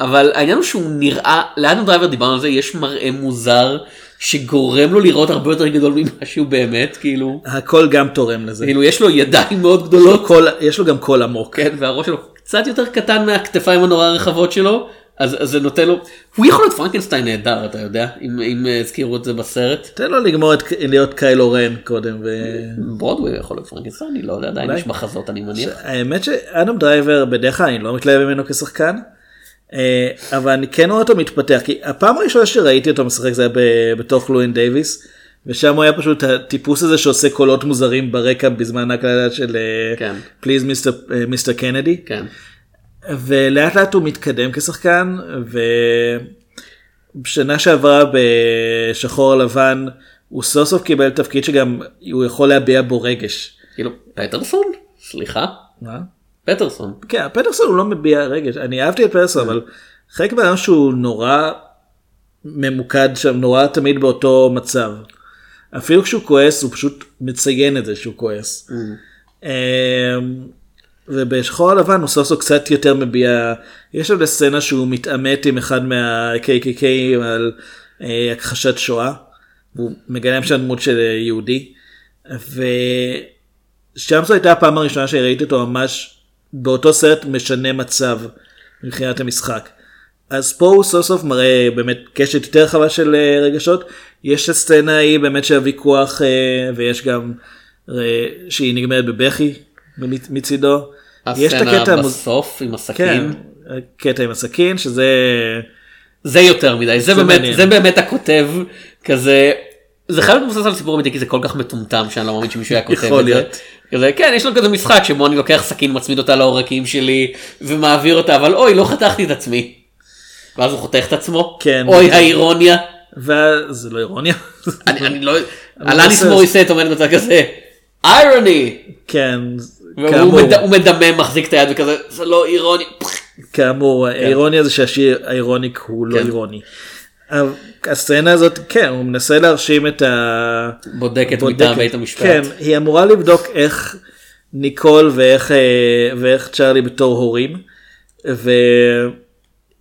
אבל העניין הוא שהוא נראה, לאדם דרייבר דיברנו על זה, יש מראה מוזר שגורם לו להיראות הרבה יותר גדול ממה שהוא באמת, כאילו, הכל גם תורם לזה. כאילו יש לו ידיים מאוד גדולות, קול- יש לו גם קול עמוק. כן, והראש שלו קצת יותר קטן מהכתפיים הנורא רחבות שלו, אז, אז זה נותן לו, הוא יכול להיות פרנקנסטיין נהדר, אתה יודע, אם, אם אה, הזכירו את זה בסרט. תן לו לגמור את להיות קיילו רן קודם. ו... ברודווי יכול להיות פרנקנסטיין, אני לא יודע, עדיין. יש מחזות אני מניח. האמת שאדם דרייבר בדרך כלל אני לא מתלהב ממנו כשחקן. אה, אבל אני כן רואה אותו מתפתח כי הפעם הראשונה שראיתי אותו משחק זה היה בתוך לואין דייוויס. ושם הוא היה פשוט הטיפוס הזה שעושה קולות מוזרים ברקע בזמן ההקלטה של. פליז מיסטר קנדי. כן. ולאט לאט הוא מתקדם כשחקן ובשנה שעברה בשחור לבן הוא סוף סוף קיבל תפקיד שגם הוא יכול להביע בו רגש. כאילו, פטרסון? סליחה? מה? פטרסון. כן, פטרסון הוא לא מביע רגש, אני אהבתי את פטרסון אבל חלק מהאדם שהוא נורא ממוקד שם, נורא תמיד באותו מצב. אפילו כשהוא כועס הוא פשוט מציין את זה שהוא כועס. ובשחור הלבן הוא סוף סוף קצת יותר מביע, יש לו סצנה שהוא מתעמת עם אחד מה-KKK על אה, הכחשת שואה, והוא מגלם שם דמות של אה, יהודי, ושם זו הייתה הפעם הראשונה שראיתי אותו ממש באותו סרט משנה מצב מבחינת המשחק. אז פה הוא סוף סוף מראה באמת קשת יותר רחבה של אה, רגשות. יש הסצנה ההיא באמת של הוויכוח אה, ויש גם שהיא נגמרת בבכי מצידו. הסצנה בסוף עם כן, הסכין. קטע עם הסכין שזה זה יותר מדי, זה זה באמת, מעניין. זה באמת הכותב כזה, זה חייב להיות מבוסס על סיפור אמיתי כי זה כל כך מטומטם שאני לא מאמין שמישהו היה כותב את זה. כזה, כן, יש לו כזה משחק שבו אני לוקח סכין, מצמיד אותה לעורקים שלי ומעביר אותה, אבל אוי, לא חתכתי את עצמי. ואז הוא חותך את עצמו, כן. אוי האירוניה. וזה לא אירוניה. אני אני לא, אלניס. מוריסט עומד בצד כזה, איירוני. כן, כאמור, מד- הוא מדמם, מחזיק את היד וכזה, זה לא אירוני. כאמור האירוניה זה שהשיר האירוניק הוא לא כן. אירוני. אבל הסצנה הזאת כן הוא מנסה להרשים את ה... בודקת בודקת. מטעם בית המשפט. כן, היא אמורה לבדוק איך ניקול ואיך, אה, ואיך צ'ארלי בתור הורים.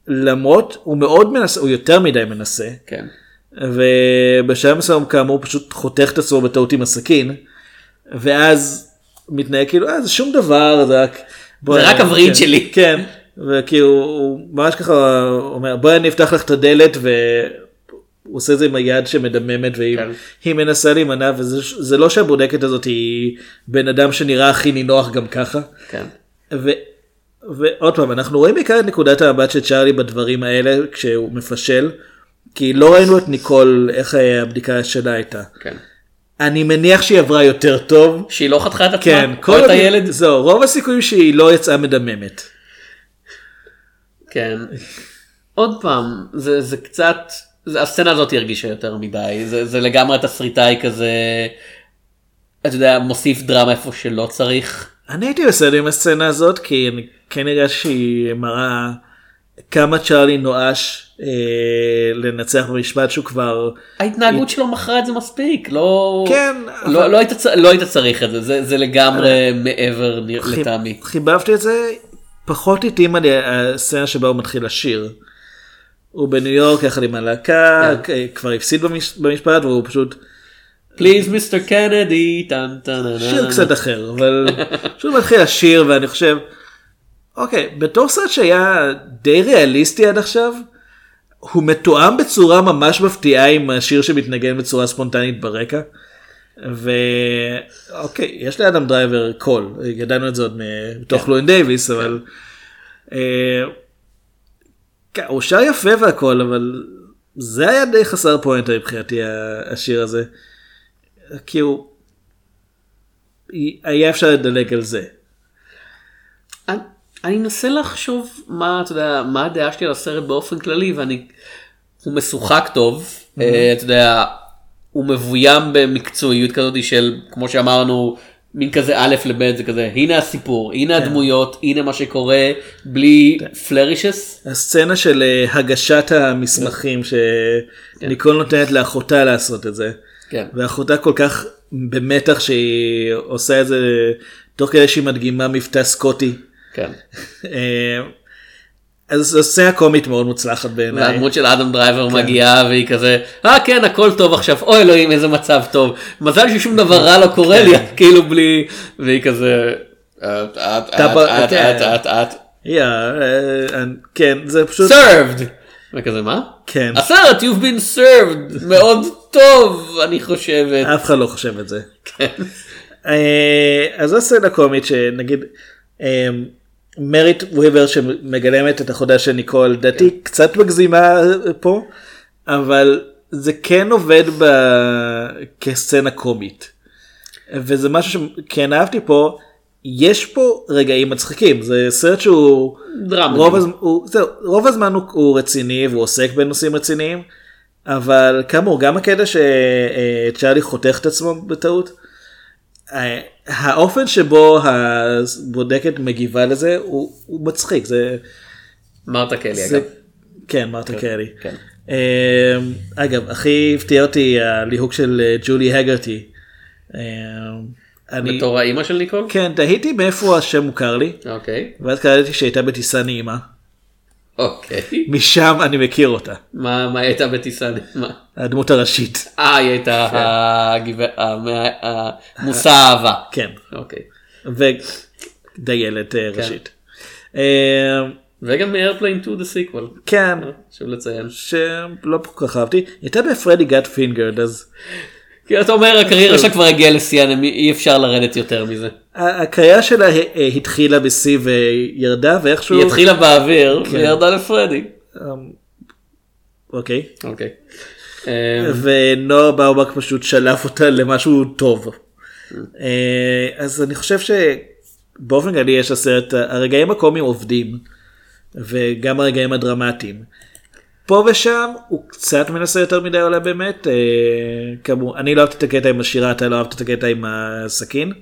ולמרות, הוא מאוד מנסה, הוא יותר מדי מנסה. כן. ובשלב מסוים כאמור פשוט חותך את עצמו בטעות עם הסכין. ואז מתנהג כאילו, אה, זה שום דבר, זה רק... זה רק הווריד כן, שלי. כן, וכאילו, הוא ממש ככה אומר, בואי אני אפתח לך את הדלת, והוא עושה את זה עם היד שמדממת, והיא כן. מנסה להימנע, וזה זה לא שהבודקת הזאת היא בן אדם שנראה הכי נינוח גם ככה. כן. ו... ועוד פעם, אנחנו רואים בעיקר את נקודת המבט של צ'ארלי בדברים האלה כשהוא מפשל, כי לא ראינו את ניקול, איך אה, הבדיקה שלה הייתה. כן. אני מניח שהיא עברה יותר טוב. שהיא לא חתכה את עצמה? כן, כל עוד- הילד? זהו, רוב הסיכויים שהיא לא יצאה מדממת. כן. עוד פעם, זה, זה קצת, זה, הסצנה הזאת הרגישה יותר מדי, זה, זה לגמרי תסריטאי כזה, אתה יודע, מוסיף דרמה איפה שלא צריך. אני הייתי בסדר עם הסצנה הזאת, כי אני כן הרגשתי שהיא מראה כמה צ'ארלי נואש אה, לנצח במשפט שהוא כבר... ההתנהגות שלו מכרה את זה מספיק, לא, כן, לא, אבל- לא, היית, לא היית צריך את זה, זה, זה לגמרי מעבר נ- חיב- לטעמי. חיבבתי את זה, פחות התאימה לי הסצנה שבה הוא מתחיל לשיר. הוא בניו יורק יחד עם הלהקה, כן. כבר הפסיד במש- במשפט והוא פשוט פליז מיסטר קנדי. שיר קצת אחר, אבל פשוט מתחיל לשיר ואני חושב, אוקיי, בתור סרט שהיה די ריאליסטי עד עכשיו, הוא מתואם בצורה ממש מפתיעה עם השיר שמתנגן בצורה ספונטנית ברקע. ואוקיי, יש לאדם דרייבר קול, ידענו את זה עוד מתוך לואין דייוויס, אבל אה, כן, הוא שר יפה והכל, אבל זה היה די חסר פואנטה מבחינתי השיר הזה. כי הוא... היה אפשר לדלג על זה. אני, אנסה לחשוב מה אתה יודע מה הדעה שלי על הסרט באופן כללי ואני הוא משוחק טוב אה, אתה יודע הוא מבוים במקצועיות כזאת של כמו שאמרנו מין כזה א' לב' זה כזה הנה הסיפור הנה הדמויות הנה מה שקורה בלי פלרישס הסצנה של אה, הגשת המסמכים שניקול נותנת לאחותה לעשות את זה. כן. ואחותה כל כך במתח שהיא עושה את זה תוך כדי שהיא מדגימה מבטא סקוטי. כן. אה, אז זו סצנה קומית מאוד מוצלחת בעיניי. והדמות של אדם דרייבר מגיעה והיא כזה אה כן הכל טוב עכשיו אוי אלוהים איזה מצב טוב מזל ששום דבר רע לא קורה לי כאילו בלי והיא כזה את את את כן. את את את Yeah, אה, כן זה פשוט served וכזה מה כן הסרט you've been served מאוד טוב אני חושבת אף אחד לא חושב את זה. כן. אה, אז זו סצנה קומית שנגיד אה, מריט וויבר שמגלמת את החודה של ניקול דעתי קצת מגזימה פה אבל זה כן עובד ב... כסצנה קומית. וזה משהו שכן אהבתי פה יש פה רגעים מצחיקים זה סרט שהוא דרמה. רוב, הז... הוא... זהו, רוב הזמן הוא, הוא רציני והוא עוסק בנושאים רציניים אבל כאמור גם הקטע שצ'ארלי חותך את עצמו בטעות אה, האופן שבו הבודקת מגיבה לזה הוא, הוא מצחיק זה, מרתה קלי זה אגב. כן מרתה קרי. כן. אה, אגב הכי הפתיע אותי הליהוק של אה, ג'ולי הגרטי. אה, אני בתור האימא של ניקול? כן תהיתי מאיפה השם מוכר לי אוקיי. ואז קלטתי שהייתה בטיסה נעימה אוקיי. משם אני מכיר אותה מה מה היא הייתה בטיסה? הדמות הראשית אה היא הייתה המ- המושא האהבה. כן אוקיי. ודיילת אה, ראשית. אה, וגם מאיירפליין 2 the sequel. כן חשוב לציין. שלא כל כך אהבתי הייתה בפרדי גאט פינגרד אז כי אתה אומר הקריירה שלה כבר הגיעה לשיאן אי אפשר לרדת יותר מזה. הקריירה שלה אה, אה, התחילה בשיא וירדה ואיכשהו היא התחילה באוויר וירדה לפרדי. אוקיי אוקיי. ונועה באובק פשוט שלף אותה למשהו טוב. אה, אז אני חושב שבאופן כללי יש לסרט הרגעים הקומיים עובדים וגם הרגעים הדרמטיים. פה ושם הוא קצת מנסה יותר מדי אולי באמת אה, כאמור אני לא אהבתי את הקטע עם השירה אתה לא אהבת את הקטע עם הסכין.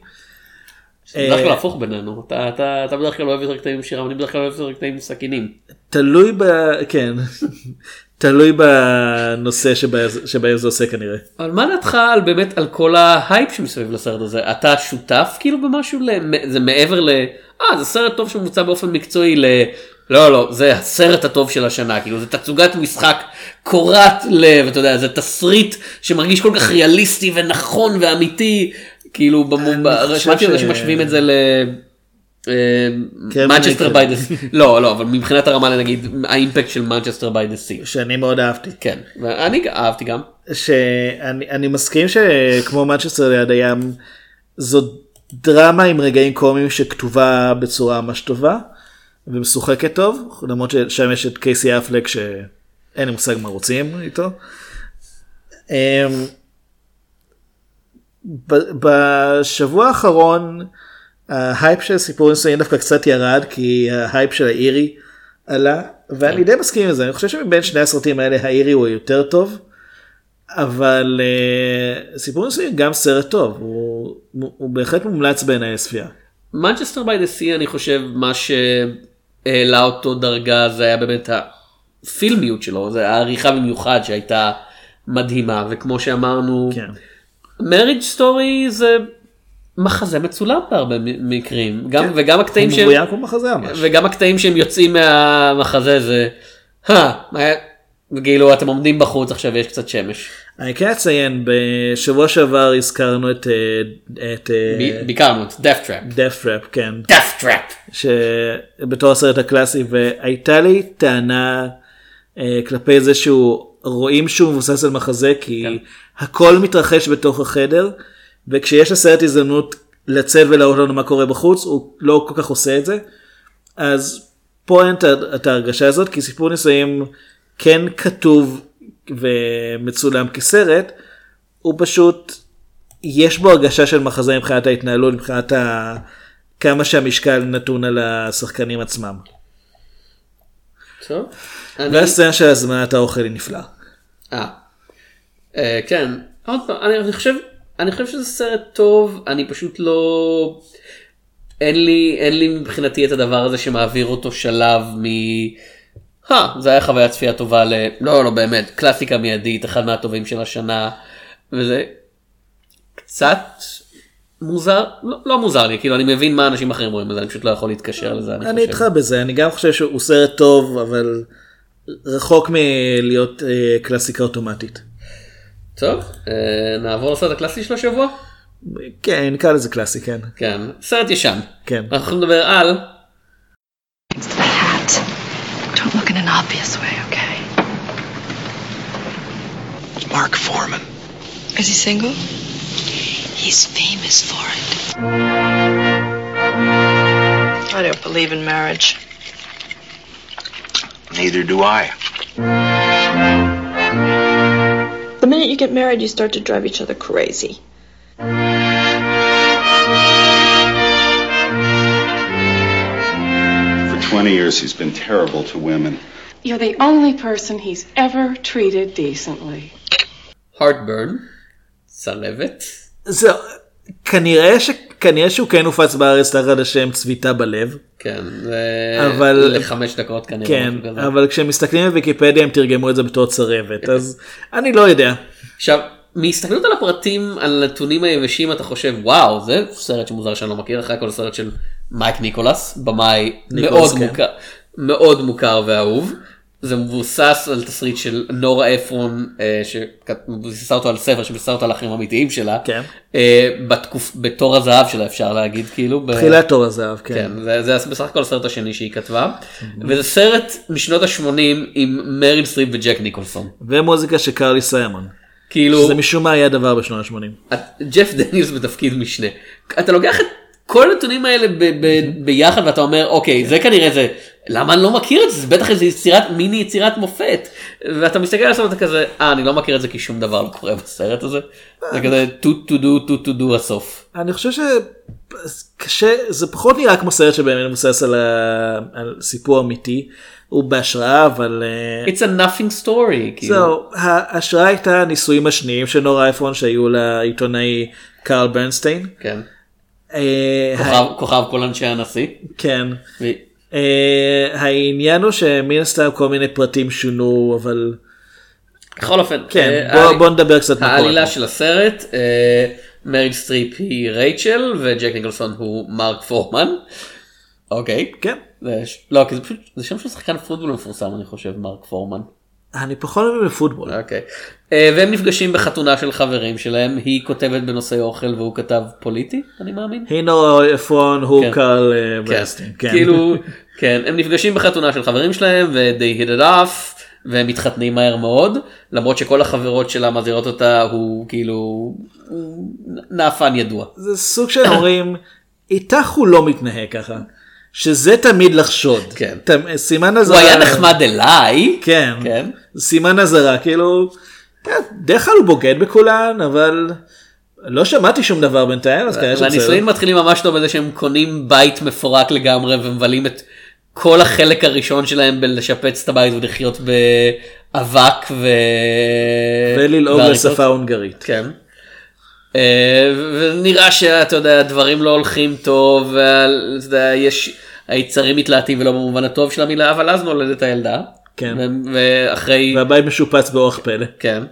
בדרך כלל הפוך בינינו אתה אתה אתה בדרך כלל אוהב יותר קטעים עם שירה אני בדרך כלל אוהב יותר קטעים עם סכינים. תלוי ב... כן. [LAUGHS] תלוי בנושא שבהם זה עושה כנראה. אבל מה דעתך על באמת על כל ההייפ שמסביב לסרט הזה אתה שותף כאילו במשהו זה מעבר ל... אה זה סרט טוב שמוצע באופן מקצועי ל... לא לא זה הסרט הטוב של השנה כאילו זה תצוגת משחק קורעת לב אתה יודע זה תסריט שמרגיש כל כך ריאליסטי ונכון ואמיתי כאילו במ- ב- חושב שמעתי על זה שמשווים את זה ל... Manchester. by the לא לא אבל מבחינת הרמה נגיד האימפקט של Manchester by the Sea שאני מאוד אהבתי. כן ואני אהבתי גם שאני אני מסכים שכמו מנצ'סטר ליד הים זו דרמה עם רגעים קומיים שכתובה בצורה ממש טובה ומשוחקת טוב למרות ששם יש את קייסי אפלק שאין לי מושג מה רוצים איתו. אמ, בשבוע האחרון ההייפ של סיפור נישואין דווקא קצת ירד כי ההייפ של האירי עלה ואני די מסכים עם זה אני חושב שמבין שני הסרטים האלה האירי הוא יותר טוב. אבל uh, סיפור נישואין גם סרט טוב הוא, הוא, בהחלט מומלץ בעיניי לצפייה. Manchester by the Sea אני חושב מה שהעלה אותו דרגה זה היה באמת הפילמיות שלו זה העריכה במיוחד שהייתה מדהימה וכמו שאמרנו כן. מריג' סטורי זה מחזה מצולם בהרבה מקרים גם כן. וגם הקטעים שהם מחזה. וגם הקטעים שהם יוצאים מהמחזה זה. "הא, מה היה?" כאילו אתם עומדים בחוץ עכשיו ויש קצת שמש. אני כן אציין בשבוע שעבר הזכרנו את אה, את ב- ביקרנו את death trap. death trap כן death trap. שבתור הסרט הקלאסי והייתה לי טענה אה, כלפי זה שהוא רואים שהוא מבוסס על מחזה כי כן. הכל מתרחש בתוך החדר וכשיש לסרט הזדמנות לצאת ולהראות לנו מה קורה בחוץ הוא לא כל כך עושה את זה. אז פה אין את ההרגשה הזאת כי סיפור נישואים כן כתוב ומצולם כסרט הוא פשוט יש בו הרגשה של מחזה מבחינת ההתנהלות מבחינת ה... כמה שהמשקל נתון על השחקנים עצמם. טוב. אני- והסצנה של הזמנת האוכל היא נפלאה. אה. אה, כן. עוד פעם, אני אני חושב, אני חושב שזה סרט טוב, אני פשוט לא... אין לי, אין לי מבחינתי את הדבר הזה שמעביר אותו שלב מ... אה, זה היה חוויית צפייה טובה ל... לא, לא באמת, קלאסיקה מיידית, אחד מהטובים של השנה, וזה קצת מוזר, לא, לא מוזר לי, כאילו אני מבין מה אנשים אחרים רואים בזה, אני פשוט לא יכול להתקשר לזה, אני, אני חושב. איתך בזה, אני גם חושב שהוא סרט טוב, אבל רחוק מלהיות אה, קלאסיקה אוטומטית. טוב, אה, נעבור לסרט הקלאסי של השבוע? כן, נקרא לזה קלאסי, כן. כן, סרט ישן. כן. אנחנו לדבר על obvious way, okay? Mark Foreman. Is he single? He's famous for it. I don't believe in marriage. Neither do I. The minute you get married, you start to drive each other crazy. For 20 years, he's been terrible to women. You're the only person he's ever treated decently. Heartburn, צלבת. זהו, כנראה, ש... כנראה שהוא כן הופץ בארץ תחת השם צביטה בלב. כן, זה אבל- לחמש דקות כנראה. כן. אבל כשמסתכלים בוויקיפדיה הם תרגמו את זה בתור צרבת, אז אני לא יודע. עכשיו, מהסתכלות על הפרטים, על הנתונים היבשים, אתה חושב, וואו, זה סרט שמוזר שאני לא מכיר, אחרי הכל סרט של מייק ניקולס, במאי מאוד כן. מוכר, מאוד מוכר ואהוב. זה מבוסס על תסריט של נורה אפרון, אה, שמבוססה אותו על ספר שמבוססה אותו על החיים האמיתיים שלה. כן. אה, בתקופ... בתור הזהב שלה אפשר להגיד, כאילו. ב- תחילת תור הזהב, כן. כן, זה, זה בסך הכל הסרט השני שהיא כתבה, וזה סרט משנות ה-80 עם מריל סטריפ וג'ק ניקולסון. ומוזיקה של קרלי סיימון. כאילו, שזה משום מה היה דבר בשנות ה-80. את- ג'ף דניאלס בתפקיד משנה. אתה לוקח את כל הנתונים האלה ב- ב- ביחד ואתה אומר, אוקיי, זה כנראה זה, למה אני לא מכיר את זה? זה בטח איזה יצירת, מיני יצירת מופת. ואתה מסתכל על הסרט כזה, אה, אני לא מכיר את זה כי שום דבר לא קורה בסרט הזה. זה כזה to to do to to do הסוף. אני חושב שקשה, זה פחות נראה כמו סרט שבאמת מבוסס על, ה... על סיפור אמיתי, הוא בהשראה אבל אה, It's a nothing story. כאילו. זהו, ההשראה הייתה הניסויים השניים של נורה אייפון שהיו לעיתונאי קרל ברנסטיין. כן. אה, כוכב כל אנשי הנשיא. כן. אה, העניין הוא שמן הסתם כל מיני פרטים שונו אבל בכל אופן, כן אה, בוא, בוא נדבר קצת העלילה. של הסרט, אה, מריל סטריפ היא רייצ'ל וג'ק ניקולסון הוא מרק פורמן. אוקיי. כן. זה ש- לא, כי זה פשוט, זה שם של שחקן פוטבול מפורסם אני חושב, מרק פורמן. אני פחות אוהב בפוטבול. אוקיי. אה, והם נפגשים בחתונה של חברים שלהם, היא כותבת בנושא אוכל והוא כתב פוליטי, אני מאמין. היא נורה עפרון הוא אה, כן. כאילו, כן, הם נפגשים בחתונה של חברים שלהם ו- they hit it off, והם מתחתנים מהר מאוד למרות שכל החברות שלה מזהירות אותה הוא כאילו נאפן ידוע. זה סוג של אומרים, איתך הוא לא מתנהג ככה. שזה תמיד לחשוד. כן. ת- סימן הוא אזהרה. היה נחמד אליי. כן. כן. סימן אזהרה, כאילו, כן, בדרך כלל הוא בוגד בכולן, אבל לא שמעתי שום דבר בינתיים, אז כנראה והניסויים מתחילים ממש טוב בזה שהם קונים בית מפורק לגמרי ומבלים את כל החלק הראשון שלהם בלשפץ את הבית ולחיות באבק ו... וללעוג. לשפה הונגרית. כן. אה, ונראה שאתה יודע דברים לא הולכים טוב ואתה יודע, יש היצרים מתלהטים ולא במובן הטוב של המילה אבל אז נולדת הילדה. כן. ו- ואחרי והבית משופץ באורח פלא. כן.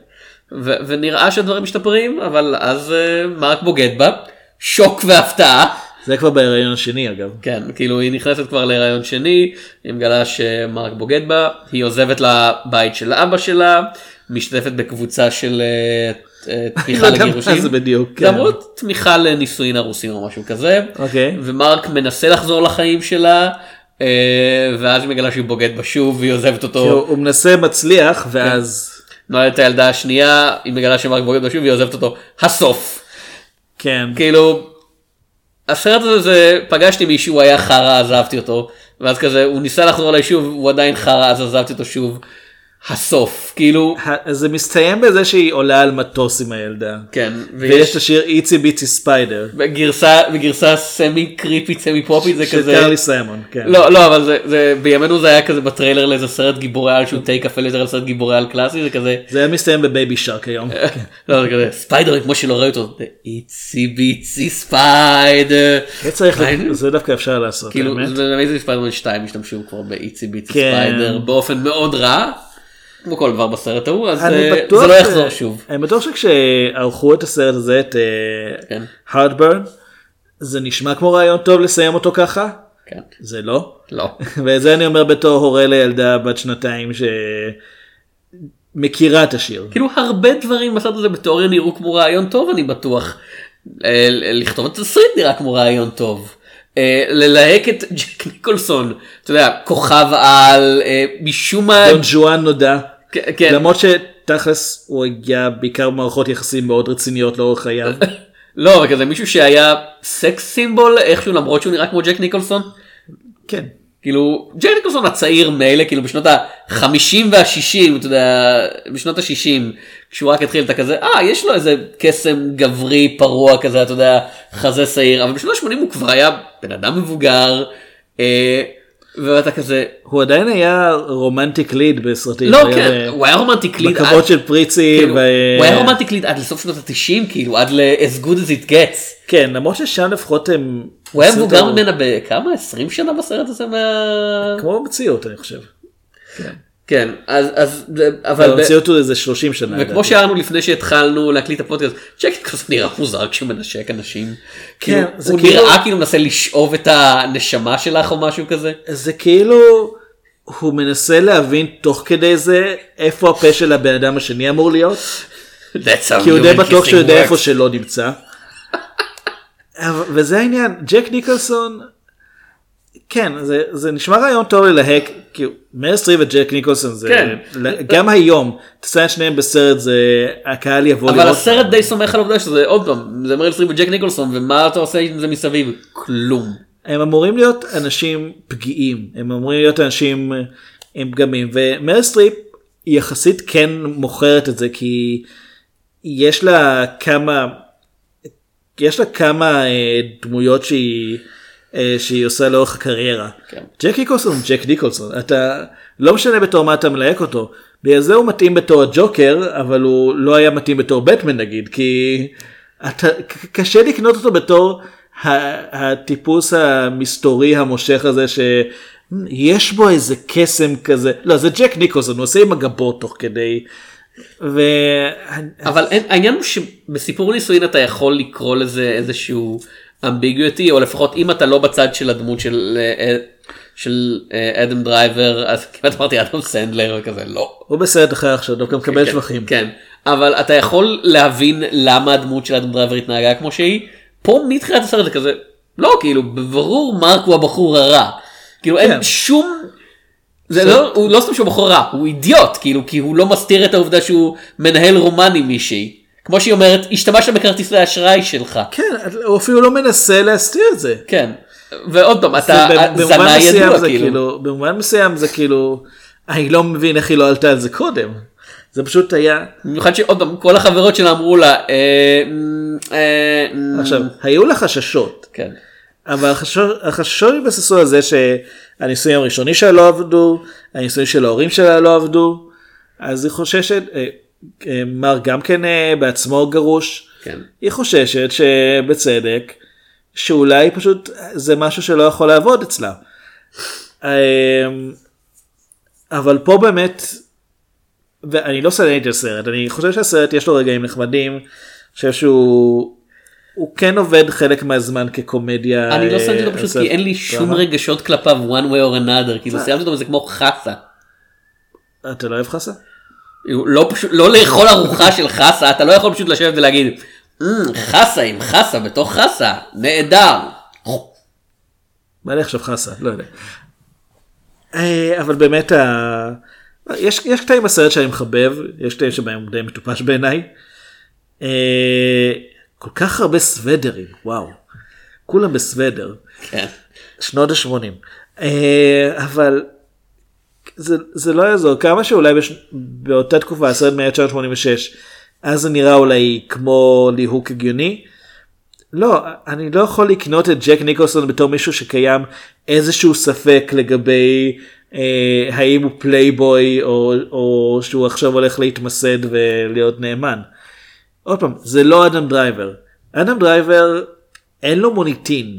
ו- ונראה שהדברים משתפרים אבל אז אה, מרק בוגד בה שוק והפתעה. זה כבר בהיריון השני אגב. כן, כאילו היא נכנסת כבר להיריון שני, היא מגלה שמרק בוגד בה, היא עוזבת לבית של אבא שלה, משתתפת בקבוצה של אה, [LAUGHS] תמיכה לא לגירושים. זה בדיוק, כן. למרות תמיכה לנישואין הרוסים או משהו כזה. אוקיי. ומרק מנסה לחזור לחיים שלה, אה, ואז היא מגלה שהיא בוגד בה שוב והיא עוזבת אותו. הוא מנסה מצליח ואז נולדת הילדה השנייה, היא מגלה שמרק בוגד בה שוב והיא עוזבת אותו. הסוף. כן. כאילו הסרט הזה זה פגשתי מישהו היה חרא עזבתי אותו ואז כזה הוא ניסה לחזור אליי שוב הוא עדיין חרא אז עזבתי אותו שוב. הסוף כאילו זה מסתיים בזה שהיא עולה על מטוס עם הילדה. כן ויש את השיר Itsy Bitsy Spider. בגרסה בגרסה semi קריפית semi פופית זה של כזה קרלי סיימון. כן. לא לא אבל זה, זה בימינו זה היה כזה בטריילר לאיזה סרט גיבורי על שהוא take אפל על סרט גיבורי על קלאסי זה כזה זה היה מסתיים ב Baby Shark היום. [LAUGHS] לא זה כזה Spider כמו שלא ראו אותו Itsy Bitsy Spider. זה זה דווקא אפשר לעשות. כאילו. ב Amazing Spider-Man 2 השתמשו כבר ב Itsy Bitsy. Spider באופן מאוד רע. כמו כל דבר בסרט ההוא אז אה, בטוח זה לא ש- יחזור שוב. אני בטוח שכשערכו את הסרט הזה, את כן. Heartburn, זה נשמע כמו רעיון טוב לסיים אותו ככה. כן. זה לא. לא. [LAUGHS] ואת זה אני אומר בתור הורה לילדה בת שנתיים שמכירה את השיר. כאילו הרבה דברים בסרט הזה בתיאוריה נראו כמו רעיון טוב אני בטוח. אה, לכתוב את התסריט נראה כמו רעיון טוב. אה, ללהק את ג'ק ניקולסון, אתה יודע, כוכב על, אה, משום מה, דון ז'ואן נודע. כן, כן. למרות שתכלס הוא הגיע בעיקר במערכות יחסים מאוד רציניות לאורך חייו. [LAUGHS] לא, אבל כזה מישהו שהיה סקס סימבול איכשהו למרות שהוא נראה כמו ג'ק ניקולסון. כן. כאילו ג'ק ניקולסון הצעיר מילא כאילו בשנות ה-50 וה-60 אתה יודע בשנות ה-60 כשהוא רק התחיל את הכזה אה יש לו איזה קסם גברי פרוע כזה אתה יודע חזה שעיר אבל בשנות ה-80 הוא כבר היה בן אדם מבוגר אה, ואתה כזה הוא עדיין היה romantic lead בסרטים. לא כן ב- הוא היה romantic lead בכבוד של פריצי. כאילו, ו- הוא היה רומנטיק ליד עד לסוף שנות ה-90 כאילו עד ל-as good as it gets. כן למרות ששם לפחות הם. הוא היה מבוגר ממנה בכמה 20 שנה בסרט הזה מה... כמו במציאות אני חושב. כן אז אז אבל ב- במציאות הוא איזה 30 שנה. וכמו. שהערנו לפני שהתחלנו להקליט הפודקאסט, צ'ק כזה נראה מוזר כשהוא מנשק אנשים. כאילו, זה הוא כאילו- נראה כאילו מנסה לשאוב את הנשמה שלך או משהו כזה. זה כאילו הוא מנסה להבין תוך כדי זה איפה הפה של הבן אדם השני אמור להיות. כי הוא די בטוח שהוא יודע. איפה שלא נמצא. אבל- וזה העניין, ג'ק ניקולסון, כן, זה, זה נשמע רעיון טוב ללהק, כאילו, מריל סטריפ וג'ק ניקולסון זה, כן. גם היום, תעשה את שניהם בסרט זה, הקהל יבוא אבל לראות. הסרט די סומך על העובדה שזה עוד פעם, זה מריל סטריפ וג'ק ניקולסון ומה אתה עושה עם זה מסביב? כלום. הם אמורים להיות אנשים פגיעים, הם אמורים להיות אנשים עם פגמים, ומריל סטריפ יחסית כן מוכרת את זה כי יש לה כמה, יש לה כמה אה, דמויות שהיא, אה, שהיא עושה לאורך הקריירה. כן. ג'ק ניקולסון הוא ג'ק ניקולסון, אתה לא משנה בתור מה אתה מלהק אותו, בגלל זה הוא מתאים בתור הג'וקר, אבל הוא לא היה מתאים בתור בטמן נגיד, כי אתה, קשה לקנות אותו בתור הטיפוס המסתורי המושך הזה שיש בו איזה קסם כזה, לא זה ג'ק ניקולסון, הוא עושה עם הגבות תוך כדי. ו... אבל אין, העניין הוא שבסיפור נישואין אתה יכול לקרוא לזה איזשהו ambiguity או לפחות אם אתה לא בצד של הדמות של אה, של אה, אדם דרייבר אז כמעט אמרתי אדם סנדלר וכזה לא. הוא בסרט אחר עכשיו, דווקא מקבל כן, שבחים. כן אבל אתה יכול להבין למה הדמות של אדם דרייבר התנהגה כמו שהיא פה מתחילת הסרט זה כזה לא כאילו בברור מרק הוא הבחור הרע כאילו כן. אין שום זה לא, הוא לא סתם שהוא בחור רע, הוא אידיוט, כאילו, כי הוא לא מסתיר את העובדה שהוא מנהל רומן עם מישהי. כמו שהיא אומרת, השתמשת בכרטיסי האשראי שלך. כן, הוא אפילו לא מנסה להסתיר את זה. כן. ועוד פעם, אתה זנה ידוע, זה כאילו. במובן מסוים זה כאילו, אני לא מבין איך היא לא עלתה על זה קודם. זה פשוט היה, במיוחד שעוד פעם, כל החברות שלה אמרו לה, אה, אה, עכשיו, היו לה חששות, כן. אבל החששות- התבססו על זה שהנישואים הראשונים שלה לא עבדו, הנישואים של ההורים שלה לא עבדו, אז היא חוששת, אה, אה, מר גם כן אה, בעצמו גרוש, כן. היא חוששת שבצדק, שאולי פשוט זה משהו שלא יכול לעבוד אצלה. אה, אבל פה באמת, ואני לא את הסרט, אני חושב שהסרט יש לו רגעים נחמדים, אני חושב שהוא הוא כן עובד חלק מהזמן כקומדיה. אני לא שמתי אה, אותו פשוט כי אין לי שום. רגשות כלפיו one way or another, כאילו סיימתי אותו וזה כמו חסה. אתה לא אוהב חסה? לא פשוט, לא לאכול ארוחה של חסה, אתה לא יכול פשוט לשבת ולהגיד, "מ, חסה עם חסה בתוך חסה, נהדר. מה לי עכשיו חסה? לא יודע. אה, אבל באמת, יש קטעים בסרט שאני מחבב, יש קטעים שבהם הוא די מטופש בעיניי. אה, כל כך הרבה סוודרים, וואו. כולם בסוודר. כן. שנות ה-80. אבל זה, זה לא יעזור, כמה שאולי בש... באותה תקופה, הסרט מ-1986, אז זה נראה אולי כמו ליהוק הגיוני. לא, אני לא יכול לקנות את ג'ק ניקולסון בתור מישהו שקיים איזשהו ספק לגבי אה, האם הוא פלייבוי או, או שהוא עכשיו הולך להתמסד ולהיות נאמן. עוד פעם, זה לא אדם דרייבר. אדם דרייבר אין לו מוניטין.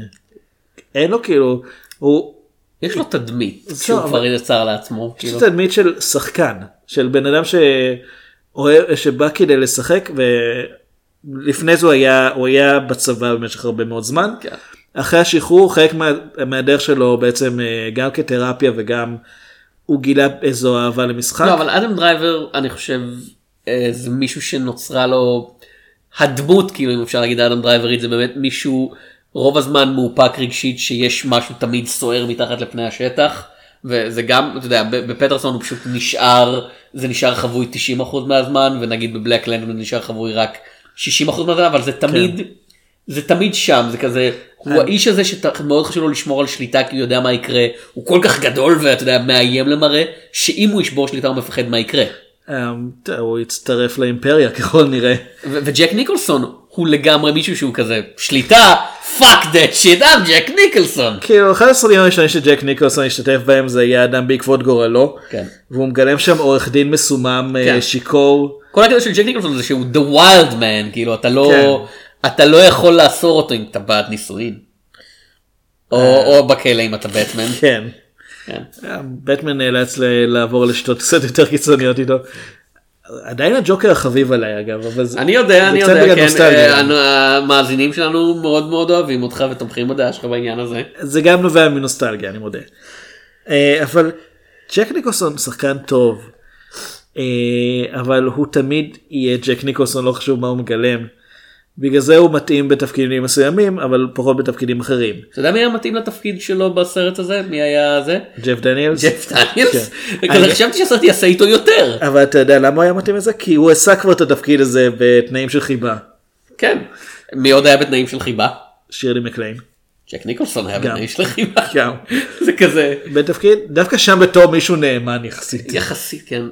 אין לו כאילו, הוא... יש לו תדמית זהו, שהוא כבר יצר לעצמו. יש כאילו. לו תדמית של שחקן, של בן אדם שאוהב, שבא כדי לשחק ולפני זה הוא היה, הוא היה בצבא במשך הרבה מאוד זמן. כן. אחרי השחרור חלק מה, מהדרך שלו בעצם אה, גם כתרפיה וגם הוא גילה איזו אהבה למשחק. לא, אבל אדם דרייבר, אני חושב, זה מישהו שנוצרה לו הדמות, כאילו, אם אפשר להגיד אדם דרייברית, זה באמת מישהו רוב הזמן מאופק רגשית שיש משהו תמיד סוער מתחת לפני השטח. וזה גם, אתה יודע, בפטרסון הוא פשוט נשאר, זה נשאר חבוי 90% מהזמן, ונגיד בבלק הוא נשאר חבוי רק 60% מהזמן, אבל זה תמיד, זה תמיד שם, זה כזה, הוא אני- האיש הזה שמאוד חשוב לו לשמור על שליטה, כי הוא יודע מה יקרה, הוא כל כך גדול ואתה יודע, מאיים למראה, שאם הוא ישבור שליטה הוא מפחד מה יקרה. אה, טוב, הוא הצטרף לאימפריה [LAUGHS] ככל נראה. וג'ק ניקולסון הוא לגמרי מישהו שהוא כזה, שליטה, fuck that shit, I'm ג'ק ניקולסון. כאילו אחד הסרטים הראשונים שג'ק ניקולסון השתתף בהם זה היה אדם בעקבות גורלו. כן. והוא מגלם שם עורך דין מסומם אה, כן. שיכור. כל הקטע של ג'ק ניקולסון זה שהוא the wild man, כאילו אתה לא, כן. אתה לא יכול לאסור אותו אם אתה בעד נישואין. או, או בכלא אם אתה בטמן. כן. כן. אה, בטמן נאלץ לעבור לשיטות קצת יותר קיצוניות איתו. עדיין הג'וקר החביב עליי אגב, אבל זה אני יודע, אני יודע, כן. אה, המאזינים שלנו מאוד מאוד אוהבים אותך ותומכים בדעה שלך בעניין הזה. זה גם נובע מנוסטלגיה, אני מודה. אה, אבל ג'ק ניקולסון שחקן טוב, אבל הוא תמיד יהיה ג'ק ניקולסון, לא חשוב מה הוא מגלם. בגלל זה הוא מתאים בתפקידים מסוימים, אבל פחות בתפקידים אחרים. אתה יודע מי היה מתאים לתפקיד שלו בסרט הזה? מי היה זה? ג'ף דניאלס? ג'ף דניאלס? כן. אני- חשבתי שהסרט יעשה איתו יותר. אבל אתה יודע למה הוא היה מתאים לזה? כי הוא עשה כבר את התפקיד הזה בתנאים של חיבה. כן. מי עוד היה בתנאים של חיבה? שירלי מקליין. ג'ק ניקולסון היה. בתנאים של חיבה. גם. [LAUGHS] זה כזה. בתפקיד, דווקא שם בתור מישהו נאמן יחסית. יחסית כן.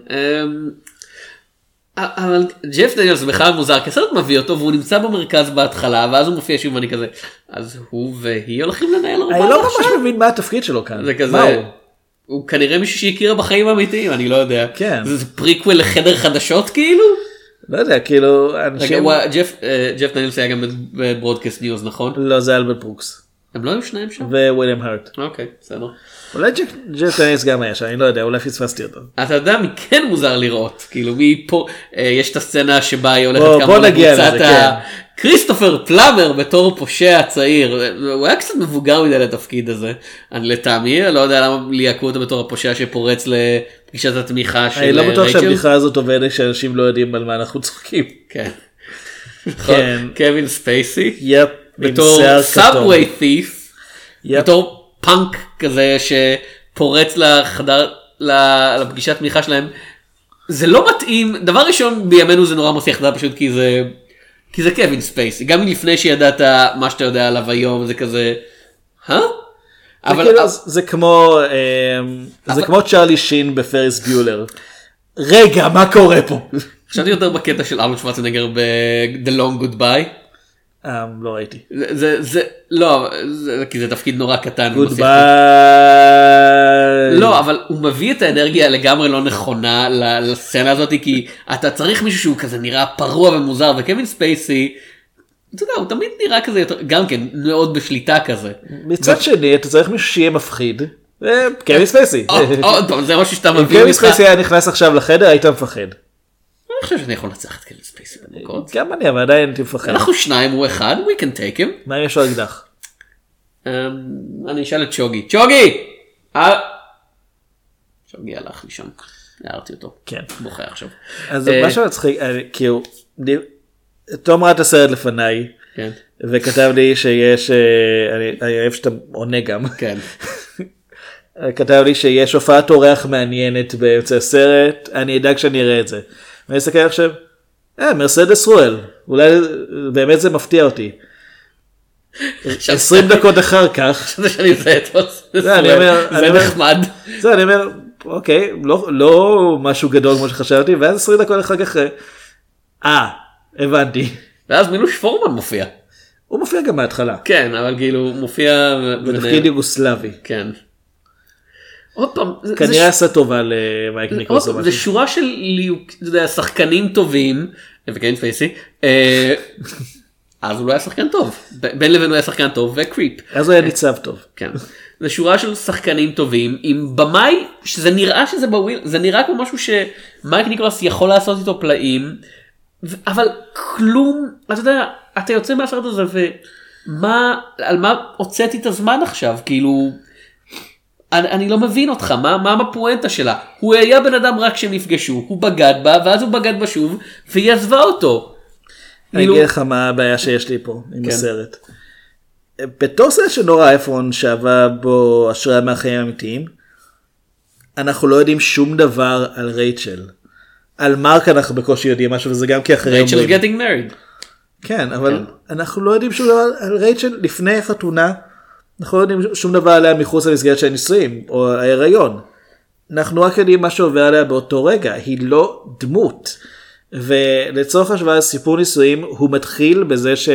אבל ג'ף דניאלס בכלל מוזר כי הסרט מביא אותו והוא נמצא במרכז בהתחלה ואז הוא מופיע שוב ואני כזה אז הוא והיא הולכים לנהל הרבה אני לא ממש מבין מה התפקיד שלו כאן. זה כזה הוא? כנראה מישהו שהכירה בחיים האמיתיים אני לא יודע כן. זה פריקוול לחדר חדשות כאילו. לא יודע, כאילו, אנשים... ג'ף אה, ג'ף דניאלס היה גם ב Broadcast News נכון? לא, זה אלברט ברוקס. הם לא היו שניים שם? וויליאם הארט. אוקיי בסדר. אולי ג'ף דניאלס גם היה שם, אני לא יודע, אולי פספסתי אותו. אתה יודע מי כן מוזר לראות כאילו מי פה אה, יש את הסצנה שבה היא הולכת כמה לקבוצת לזה, ה- כריסטופר פלאמר בתור פושע צעיר הוא היה קצת מבוגר מדי לתפקיד הזה אני לטעמי לא יודע למה ליהקו אותו בתור הפושע שפורץ לפגישת התמיכה של אני לא בטוח רייצ'ל. שהבדיחה הזאת עובדת שאנשים לא יודעים על מה אנחנו צוחקים. כן. כן. [LAUGHS] קווין ספייסי yep. בתור. Subway Thief. בתור פאנק כזה שפורץ לחדר לפגישת תמיכה שלהם, זה לא מתאים, דבר ראשון בימינו זה נורא מסיח דעת פשוט כי זה, כי זה קווין ספייסי, גם לפני שידעת מה שאתה יודע עליו היום זה כזה, אה? אבל אבל כאילו, זה כמו אמ, זה כמו צ'רלי שין ב Ferris Bueller. רגע מה קורה פה? חשבתי יותר בקטע של ארנולד שוורצנגר ב-The Long Goodbye. אמ, לא ראיתי. זה, זה, לא, זה, כי זה תפקיד נורא קטן. Goodbye. לא אבל הוא מביא את האנרגיה לגמרי לא נכונה לסצנה הזאת כי אתה צריך מישהו שהוא כזה נראה פרוע ומוזר וקווין ספייסי. אתה יודע, הוא תמיד נראה כזה יותר גם כן מאוד בשליטה כזה. מצד שני אתה צריך מישהו שיהיה מפחיד. אה, קווין ספייסי. עוד פעם זה משהו שאתה אם מביא קווין איתך. ספייסי היה נכנס עכשיו לחדר היית מפחד. אני חושב שאני יכול לנצח את קווין ספייסי במכות. גם אני אבל עדיין הייתי מפחד. אנחנו שניים הוא אחד we can take him. מה אם יש לו אקדח? אמ, אני אשאל את צ'וגי. צ'וגי! אה, צ'וגי הלך לישון. הערתי אותו. כן. בוכה עכשיו. אז מה שמצחיק אה, כאילו ני- תום ראה את הסרט לפניי כן. וכתב לי שיש אה, אני אוהב שאתה עונה גם כן. [LAUGHS] כתב לי שיש הופעת אורח מעניינת באמצע הסרט אני אדאג שאני אראה את זה. ואני אסתכל עכשיו. אה מרסדס רואל אולי באמת זה מפתיע אותי. 20 דקות אחר כך. זה שאני מזהה את אומר- אני זה נחמד. זה אני אומר אוקיי לא לא משהו גדול כמו שחשבתי ואז 20 דקות אחר כך אה הבנתי ואז מילוש פורמן מופיע. הוא מופיע גם מההתחלה כן אבל כאילו הוא מופיע בתפקיד יוגוסלבי כן. עוד פעם כנראה עשה טובה למייק ניקולס זה. שורה של שחקנים טובים וקווין ספייסי. אה, אז הוא לא היה שחקן טוב. בין לבין הוא היה שחקן טוב ו creep. אז הוא היה ניצב טוב. כן. זה שורה של שחקנים טובים עם במאי שזה נראה שזה בוויל זה נראה כמו משהו שמייק ניקולס יכול לעשות איתו פלאים אבל כלום אתה יודע אתה יוצא מהסרט הזה ומה על מה הוצאתי את הזמן עכשיו כאילו. אני, אני לא מבין אותך מה מה הפואנטה שלה הוא היה בן אדם רק כשהם נפגשו הוא בגד בה ואז הוא בגד בה שוב והיא עזבה אותו. אני אגיד לך מה הבעיה שיש לי פה עם כן. הסרט. בתור סרט שנורא אייפון שאבה בו השראה מהחיים האמיתיים, אנחנו לא יודעים שום דבר על רייצ'ל. על מרק אנחנו בקושי יודעים משהו וזה גם כי אחרים רייצ'ל אומרים. getting married. כן אבל אנחנו לא יודעים שום דבר על רייצ'ל לפני החתונה. אנחנו לא יודעים שום דבר עליה מחוץ למסגרת של הנישואים או ההיריון. אנחנו רק יודעים מה שעובר עליה באותו רגע היא לא דמות. ולצורך השוואה סיפור נישואים הוא מתחיל בזה ש...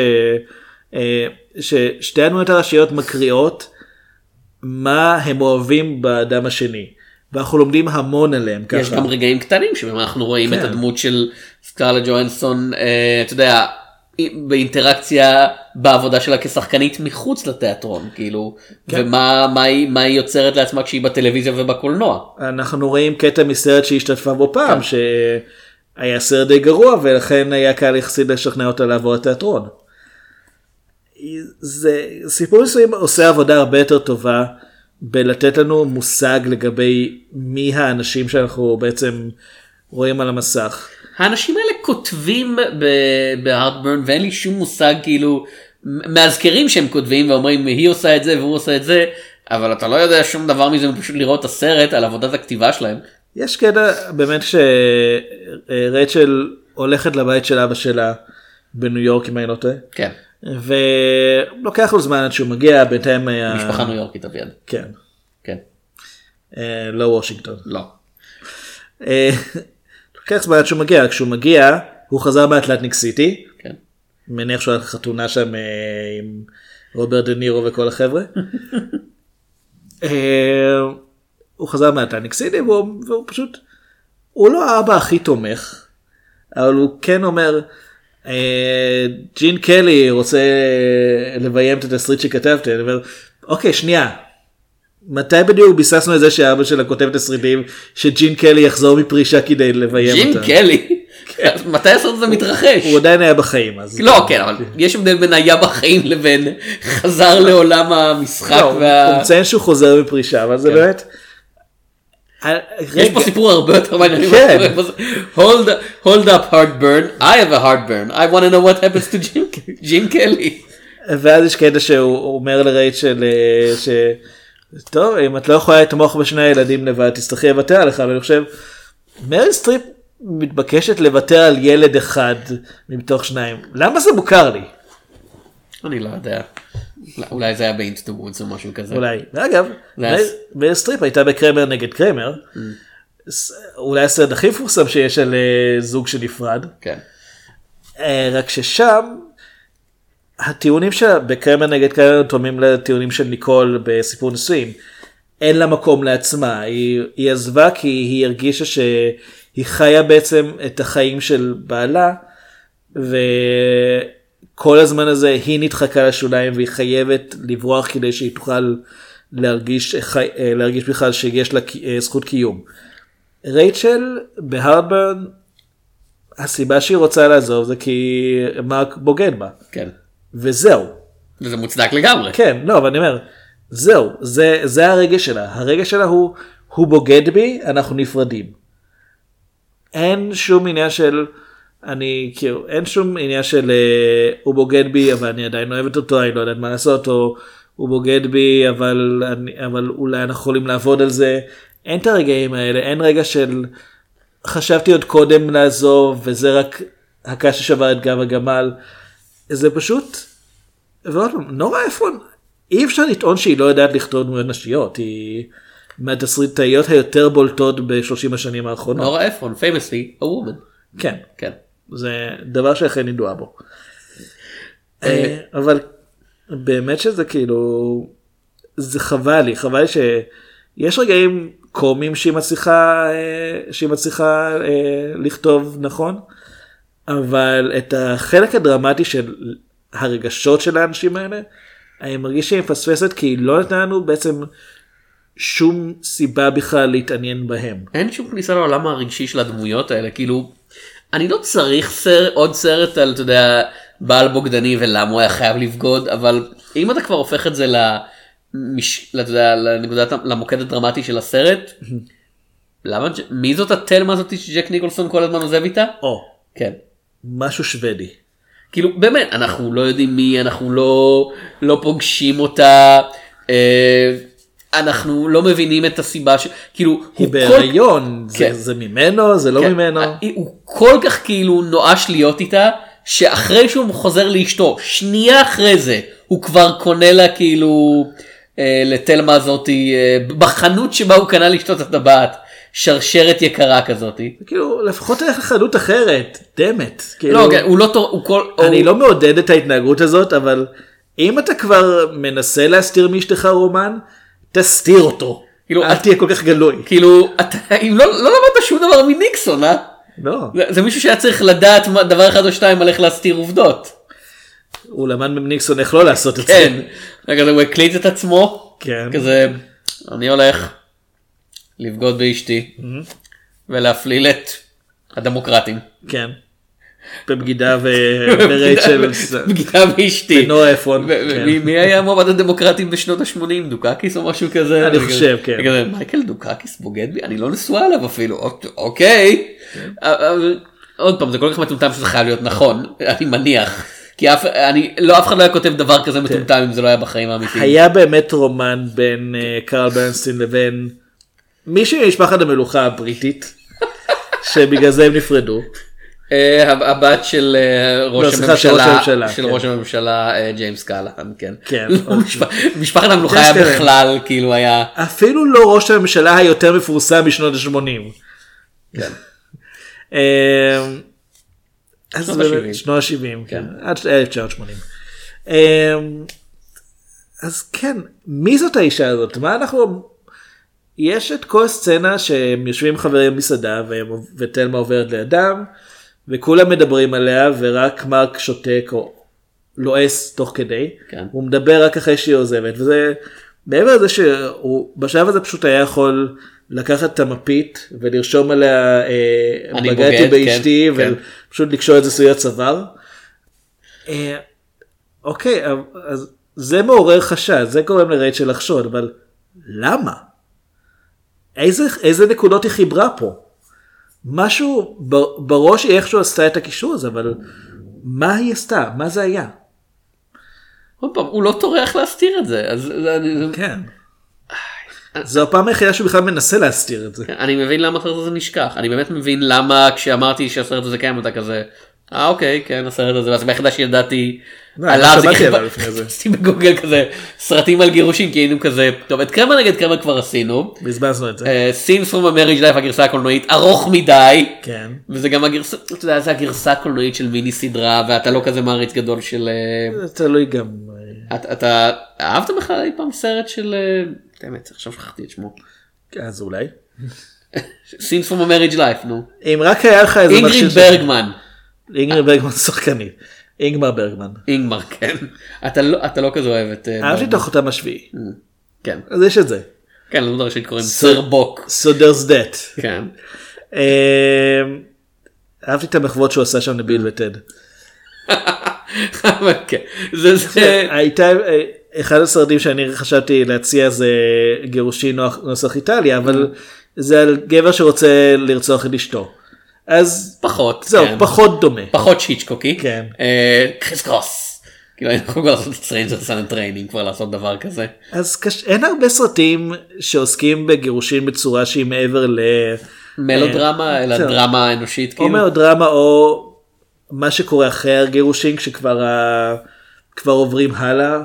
אה, ששתי הדמויות הראשיות מקריאות מה הם אוהבים באדם השני. ואנחנו לומדים המון עליהם ככה. יש גם רגעים קטנים שבהם אנחנו רואים כן. את הדמות של סקארלה ג'ואנסון, אה, אתה יודע, באינטראקציה בעבודה שלה כשחקנית מחוץ לתיאטרון, כאילו, כן. ומה מה היא, מה היא יוצרת לעצמה כשהיא בטלוויזיה ובקולנוע. אנחנו רואים קטע מסרט שהיא השתתפה בו פעם כן. שהיה סרט די גרוע ולכן היה קל יחסית לשכנע אותה לעבור לתיאטרון. זה סיפור נישואים עושה עבודה הרבה יותר טובה בלתת לנו מושג לגבי מי האנשים שאנחנו בעצם רואים על המסך. האנשים האלה כותבים בהארדברן ואין לי שום מושג כאילו מאזכרים שהם כותבים ואומרים היא עושה את זה והוא עושה את זה אבל אתה לא יודע שום דבר מזה פשוט לראות את הסרט על עבודת הכתיבה שלהם. יש קטע באמת שרייצ'ל הולכת לבית של אבא שלה בניו יורק אם אני לא טועה. כן. ולוקח לו זמן עד שהוא מגיע בינתיים היה... משפחה ניו יורקית אביעד. כן. כן. אה, לא וושינגטון. לא. זמן עד שהוא מגיע, כשהוא מגיע הוא חזר מאטלנטיק סיטי. כן. מניח שהוא היה חתונה שם אה, עם רוברט דה נירו וכל החבר'ה. [LAUGHS] אה, הוא חזר מאטלנטיק סיטי והוא, והוא פשוט, הוא לא האבא הכי תומך, אבל הוא כן אומר, אה, ג'ין קלי רוצה לביים את התסריט שכתבתי, אני אומר, אוקיי שנייה, מתי בדיוק ביססנו את זה שאבא שלה כותב תסריטים שג'ין קלי יחזור מפרישה כדי לביים ג'ין אותה? קלי? מתי הסרט הזה מתרחש? הוא עדיין היה בחיים אז. לא כן אבל יש הבדל בין היה בחיים לבין חזר לעולם המשחק לא. הוא מציין שהוא חוזר מפרישה אבל זה כן. באמת. יש פה סיפור הרבה יותר מעניין. כן. hold up heartburn I have a heartburn I want to know what happens to Jim Kelly. ואז יש קטע שהוא אומר לרייצ'ל אה, טוב, אם את לא יכולה לתמוך בשני הילדים לבד, תצטרכי לוותר עליך, ואני חושב, מריל סטריפ מתבקשת לוותר על ילד אחד מתוך שניים. למה זה מוכר לי? אני לא יודע. אולי זה היה ב Into the Woods או משהו כזה. אולי. ואגב, מריל סטריפ הייתה בקרמר נגד קרמר. ס- אולי הסרט הכי מפורסם שיש על אה, זוג שנפרד. כן. אה, רק ששם הטיעונים שלה בקרמר נגד קרמר תואמים לטיעונים של ניקול בסיפור נישואים. אין לה מקום לעצמה, היא, היא עזבה כי היא הרגישה שהיא חיה בעצם את החיים של בעלה וכל הזמן הזה היא נדחקה לשוליים והיא חייבת לברוח כדי שהיא תוכל להרגיש, להרגיש בכלל שיש לה זכות קיום. רייצ'ל בהרדברן הסיבה שהיא רוצה לעזוב זה כי מרק בוגד בה. כן. וזהו. וזה מוצדק לגמרי. כן, לא, אבל אני אומר, זהו, זה, זה הרגש שלה. הרגש שלה הוא, הוא בוגד בי, אנחנו נפרדים. אין שום עניין של, אני כאילו, אין שום עניין של אה, הוא בוגד בי, אבל אני עדיין אוהבת אותו, אני לא יודעת מה לעשות, או הוא בוגד בי, אבל, אני, אבל אולי אנחנו יכולים לעבוד על זה. אין את הרגעים האלה, אין רגע של חשבתי עוד קודם לעזוב, וזה רק הקש ששבר את גב הגמל. זה פשוט ועוד פעם, נורה אפרון, אי אפשר לטעון שהיא לא יודעת לכתוב דמויות נשיות, היא מהתסריטאיות היותר בולטות בשלושים השנים האחרונות. נורה אפרון, famously, a woman. כן, כן. זה דבר שאכן ידועה בו. אה, אבל באמת שזה כאילו, זה חבל לי, חבל שיש רגעים קומיים שהיא מצליחה, אה, שהיא מצליחה אה, לכתוב נכון, אבל את החלק הדרמטי של הרגשות של האנשים האלה, אני מרגיש שהיא מפספסת כי היא לא נתנה לנו בעצם שום סיבה בכלל להתעניין בהם. אין שום כניסה לעולם הרגשי של הדמויות האלה, כאילו, אני לא צריך סר, עוד סרט על, אתה יודע, בעל בוגדני ולמה הוא היה חייב לבגוד, אבל אם אתה כבר הופך את זה למש... אתה יודע, לנקודת, למוקד הדרמטי של הסרט, למה, מי זאת התלמה הזאת שג'ק ניקולסון כל הזמן עוזב איתה? או, כן. משהו שוודי. כאילו באמת אנחנו לא יודעים מי אנחנו לא לא פוגשים אותה אה, אנחנו לא מבינים את הסיבה ש... כאילו היא הוא בהיריון, זה, כן. זה ממנו, זה לא כן, ממנו. הוא כל כך כאילו נואש להיות איתה שאחרי שהוא חוזר לאשתו שנייה אחרי זה הוא כבר קונה לה כאילו אה, לתלמה הזאתי אה, בחנות שבה הוא קנה לאשתו את הטבעת שרשרת יקרה כזאתי. כאילו, לפחות תלך לחנות אחרת, דמת. כאילו, לא, כן, הוא לא טוב, הוא כל... אני הוא- לא מעודד את ההתנהגות הזאת, אבל אם אתה כבר מנסה להסתיר מאשתך רומן, תסתיר אותו. כאילו, אל את- תהיה כל כך גלוי. כאילו, אתה, אם לא, לא למדת שום דבר מניקסון, אה? לא, זה, זה מישהו שהיה צריך לדעת מה, דבר אחד או שתיים על איך להסתיר עובדות. הוא למד ממניקסון איך לא לעשות את כן. זה. רגע, הוא הקליט את עצמו, כן. כזה, אני הולך לבגוד באשתי ולהפליל את הדמוקרטים. כן. בבגידה [LAUGHS] ברייצ'ל. בגידה באשתי. ונורה אפרון, כן. מי היה מועמד הדמוקרטים בשנות ה-80? דוקקיס או משהו כזה? אני חושב, כן. מייקל דוקקיס בוגד בי? אני לא נשואה עליו אפילו. אוק- אוקיי. כן. עוד פעם, זה כל כך מטומטם שזה חייב להיות נכון, אני מניח. כי אף, אני, לא, אף אחד לא היה כותב דבר כזה מטומטם אם זה לא היה בחיים האמיתיים. היה באמת רומן בין אה, קרל ברנסטין לבין מישהי ממשפחת המלוכה הבריטית, שבגלל זה הם נפרדו. אה, הב- הבת של אה, ראש לא, של ראש הממשלה, של כן. ראש הממשלה אה, ג'יימס קאלהן, כן. כן. לא, משפ- משפחת המלוכה היה. בכלל, כאילו היה, אפילו לא ראש הממשלה היותר מפורסם בשנות ה-80. כן. [LAUGHS] שנות ה-שבעים. שנות ה-70, כן. כן, עד 1980. אמ, אז כן, מי זאת האישה הזאת? מה אנחנו... יש את כל הסצנה שהם יושבים חברים במסעדה ותלמה עוברת לידם וכולם מדברים עליה ורק מרק שותק או לועס תוך כדי. כן. הוא מדבר רק אחרי שהיא עוזבת וזה מעבר לזה שהוא בשלב הזה פשוט היה יכול לקחת את המפית ולרשום עליה אה, אני בגדתי באשתי כן, כן. ופשוט לקשור את זה סביב הצוואר. אה, אוקיי אז זה מעורר חשד זה גורם לרייצ'ל לחשוד אבל למה? איזה, איזה נקודות היא חיברה פה? משהו בראש היא איכשהו עשתה את הקישור הזה אבל מה היא עשתה? מה זה היה? עוד פעם, הוא לא טורח להסתיר את זה, אז זה- אני- כן. זו הפעם היחידה שהוא בכלל מנסה להסתיר את זה. אני מבין למה הסרט הזה נשכח אני באמת מבין למה כשאמרתי שהסרט הזה קיים אתה כזה. אה אוקיי כן הסרט הזה ואז היחידה שידעתי עליו לא זה עליו לפני זה. [LAUGHS] עשיתי בגוגל כזה סרטים על גירושים כי היינו כזה טוב את קרמה נגד קרמה כבר עשינו. בזבזנו את זה. סינס פרום המריג' לייף הגרסה הקולנועית ארוך מדי. כן. וזה גם הגרסה, אתה יודע, זה הגרסה הקולנועית של מיני סדרה ואתה לא כזה מעריץ גדול של... אה, תלוי גם. אתה, אתה אהבת בכלל אי פעם סרט של... אה, באמת, עכשיו שכחתי את שמו. אז אולי. סינס פרום המריג' לייף נו. אם רק היה לך איזה אינגריד ברגמן. אינגריד ברגמן שחקנית. אינגמר ברגמן. אינגמר כן. אתה לא, אתה לא כזה אוהב את... אה, אהבתי את. החותם השביעי. כן. אז יש את זה. כן, לדמות הראשית קוראים So- סרבוק. So there's that. כן. אה, אהבתי את המחוות שהוא עשה שם לביל וטד. כן. זה זה... הייתה אה, אחד הסרטים שאני חשבתי להציע זה גירושין נוח- נוסח איטליה אבל זה על גבר שרוצה לרצוח את אשתו. אז פחות. זהו כן. פחות דומה. פחות היצ'קוקי. כן. אה, Criss Cross. כאילו היינו יכולים לעשות את Strangers on a Train כבר לעשות דבר כזה. אז קש... אין הרבה סרטים שעוסקים בגירושין בצורה שהיא מעבר ל... מלודרמה אלא בסדר. דרמה אנושית או כאילו. מלודרמה או מה שקורה אחרי הגירושין כשכבר ה... כבר עוברים הלאה.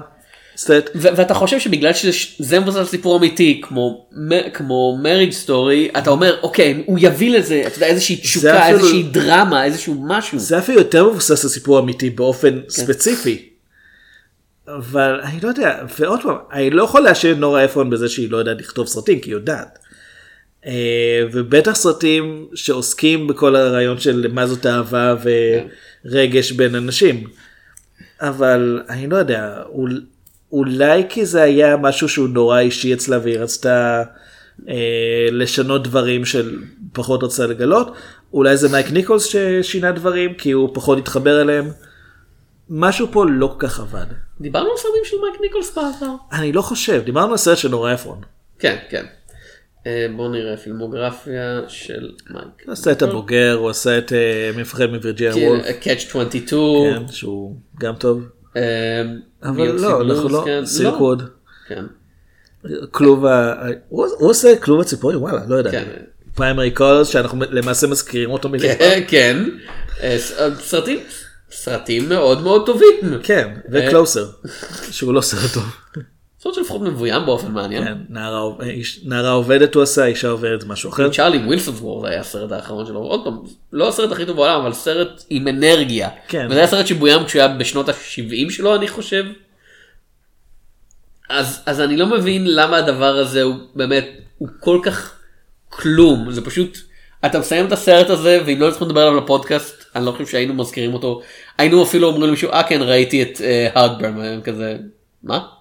זאת אומרת, ו- ואתה חושב שבגלל שזה מבוסס על סיפור אמיתי כמו מ- כמו מריג' סטורי אתה אומר אוקיי הוא יביא לזה אתה יודע איזושהי תשוקה אפילו- איזושהי דרמה איזשהו משהו. זה אפילו יותר מבוסס על סיפור אמיתי באופן ספציפי. אבל אני לא יודע, ועוד פעם, אני לא יכול להאשים את נורה אפרון בזה שהיא לא יודעת לכתוב סרטים, כי היא יודעת. אה, ובטח סרטים שעוסקים בכל הרעיון של מה זאת אהבה ורגש בין אנשים. אבל אני לא יודע, אולי כי זה היה משהו שהוא נורא אישי אצלה והיא רצתה אה, לשנות דברים של פחות רצה לגלות. אולי זה מייק ניקולס ששינה דברים כי הוא פחות התחבר אליהם. משהו פה לא כל כך עבד. דיברנו על סרטים של מייק ניקולס בעבר. אני לא חושב, דיברנו על סרט של נורא אפרון. כן כן. אה, בוא נראה פילמוגרפיה של מייק. הוא עשה את הבוגר, הוא עשה את אה, מפחד מווירג'יניה וולף, Catch 22. כן, שהוא גם טוב. אה, אבל לא, אנחנו לא, כן. Silkwood. כן. כלוב. הוא עושה כלוב הציפורים וואלה לא יודע. כן. Primary Colors שאנחנו למעשה מזכירים אותו פעם. כן, כן. אה, אה, סרטים סרטים מאוד מאוד טובים. כן, ו Closer, שהוא לא סרט טוב. סרט שלפחות מבוים באופן מעניין. כן, נערה עובדת הוא עשה, אישה עובדת משהו אחר. צ'ארלי ווילסונס וור זה היה הסרט האחרון שלו. עוד פעם, לא הסרט הכי טוב בעולם אבל סרט עם אנרגיה. כן. וזה היה סרט שבוים כשהוא היה בשנות ה-70 שלו אני חושב. אז, אז אני לא מבין למה הדבר הזה הוא באמת, הוא כל כך כלום, זה פשוט, אתה מסיים את הסרט הזה ואם לא צריכים לדבר עליו לפודקאסט, אני לא חושב שהיינו מזכירים אותו, היינו אפילו אומרים למישהו, אה כן ראיתי את הארדברן, כזה, מה?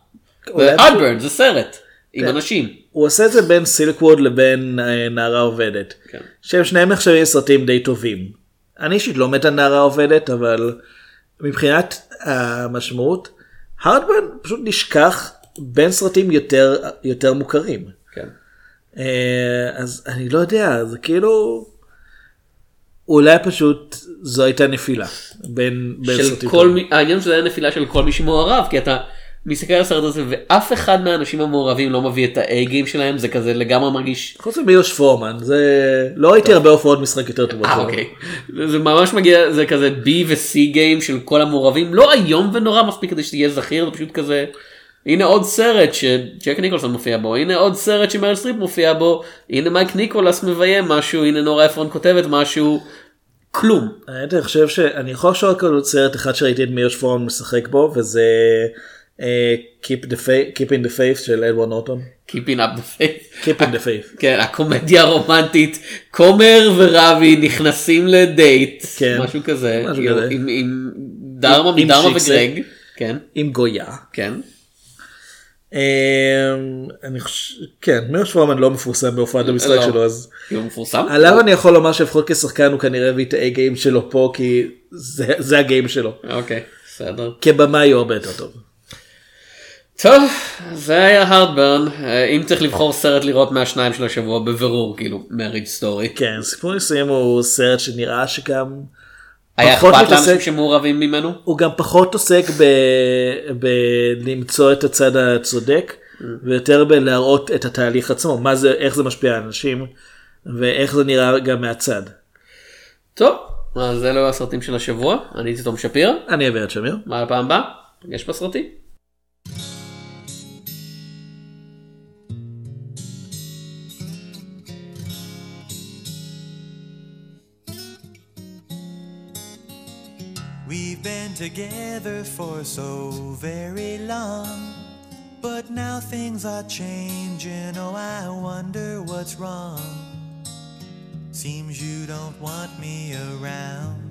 הארדברן זה סרט, עם כן. אנשים. הוא עושה את זה בין סילקווד לבין אה, נערה עובדת. כן. שהם שניהם נחשבים סרטים די טובים. אני אישית לא מת על נערה עובדת אבל מבחינת המשמעות, הארדברן פשוט נשכח בין סרטים יותר יותר מוכרים. כן. אה, אז אני לא יודע זה כאילו אולי פשוט זו הייתה נפילה בין, בין של סרטים כל. מי, העניין שזה היה נפילה של כל מי שמעורב, כי אתה מסתכל על הסרט הזה ואף אחד מהאנשים המעורבים לא מביא את ה-A game שלהם, זה כזה לגמרי מרגיש, חוץ ממילוש פורמן זה לא ראיתי הרבה הופעות משחק יותר טובות. אה. אוקיי, זה ממש מגיע, זה כזה B ו-C game של כל המעורבים, לא איום ונורא מספיק כדי שתהיה זכיר, זה פשוט כזה, הנה עוד סרט שג'ק ניקולסון מופיע בו, הנה עוד סרט שמריל סטריפ מופיע בו, הנה מייק ניקולס מביים משהו, הנה נורה אפרון כותבת משהו, כלום. אני חושב שאני יכול רק על סרט אחד שראיתי את מיוש פורמן משחק בו וזה Keep the Faith- Keep in the Faith של אדוארד נורטון. Keeping up the faith. Keep in the Faith. [LAUGHS] כן, הקומדיה הרומנטית, כומר ורבי נכנסים לדייט, כן, משהו כזה, משהו כזה. עם, עם דרמה עם- עם מדרמה. וגרג, כן, עם גויה. כן, אה, אני חושב, כן, מיוש פורמן לא מפורסם בהופעת המשחק לא. שלו אז כאילו מפורסם, עליו אני יכול לומר שלפחות כשחקן הוא כנראה הביא את ה-A-game שלו פה כי זה- זה הגיים שלו. אוקיי, בסדר. כבמאי הוא הרבה יותר טוב. טוב, זה היה הארדברן, אה, אם צריך לבחור סרט לראות מהשניים של השבוע, בבירור, כאילו, מריג' סטורי. כן, סיפור נישואים הוא סרט שנראה שגם היה אכפת לאנשים שמעורבים ממנו? הוא גם פחות עוסק ב- בלמצוא את הצד הצודק, Mm. ויותר בלהראות את התהליך עצמו, מה זה, איך זה משפיע על אנשים, ואיך זה נראה גם מהצד. טוב, אז אלו הסרטים של השבוע, אני הייתי תום שפירא, אני אברד שמיר. מה לפעם הבאה? נפגש בסרטים. Together for so very long. But now things are changing. Oh, I wonder what's wrong. Seems you don't want me around.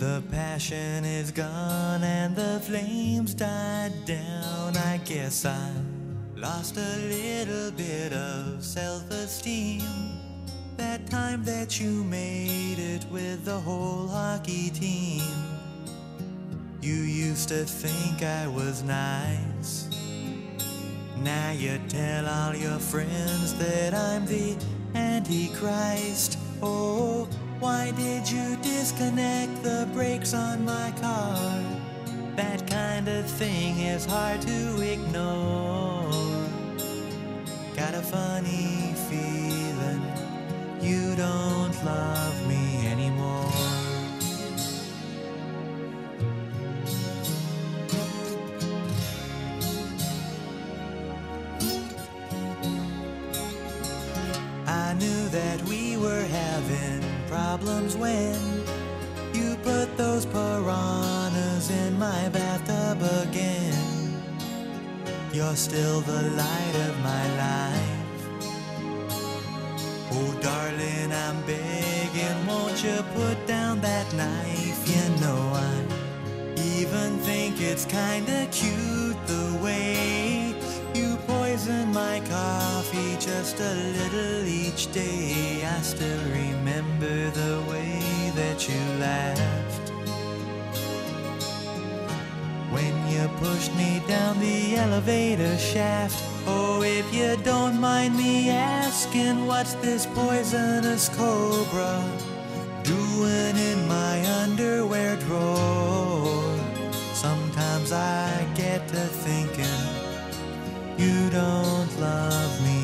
The passion is gone and the flames died down. I guess I lost a little bit of self esteem. That time that you made it with the whole hockey team. You used to think I was nice. Now you tell all your friends that I'm the Antichrist. Oh, why did you disconnect the brakes on my car? That kind of thing is hard to ignore. Got a funny you don't love me anymore. I knew that we were having problems when you put those piranhas in my bathtub again. You're still the light of my life. Oh, darling, I'm begging, won't you put down that knife? You know, I even think it's kinda cute the way you poison my coffee just a little each day. I still remember the way that you laughed you pushed me down the elevator shaft. Oh, if you don't mind me asking, what's this poisonous cobra doing in my underwear drawer? Sometimes I get to thinking you don't love me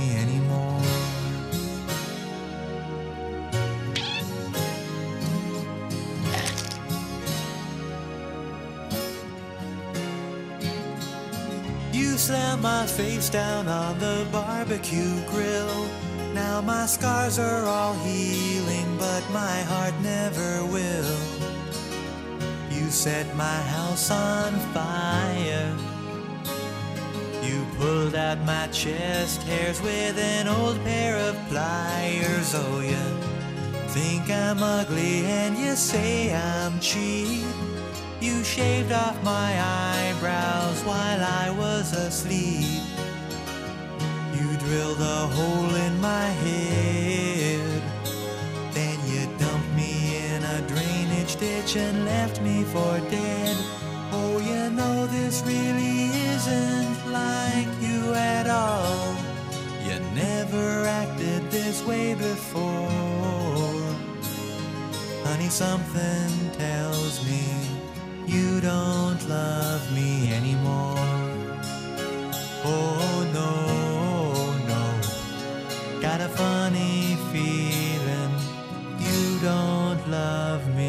slammed my face down on the barbecue grill. Now my scars are all healing, but my heart never will. You set my house on fire. You pulled out my chest hairs with an old pair of pliers. Oh, you think I'm ugly and you say I'm cheap. You shaved off my eyebrows while I was asleep. You drilled a hole in my head. Then you dumped me in a drainage ditch and left me for dead. Oh, you know this really isn't like you at all. You never acted this way before. Honey, something tells me you don't love me anymore. Oh no, no, got a funny feeling you don't love me.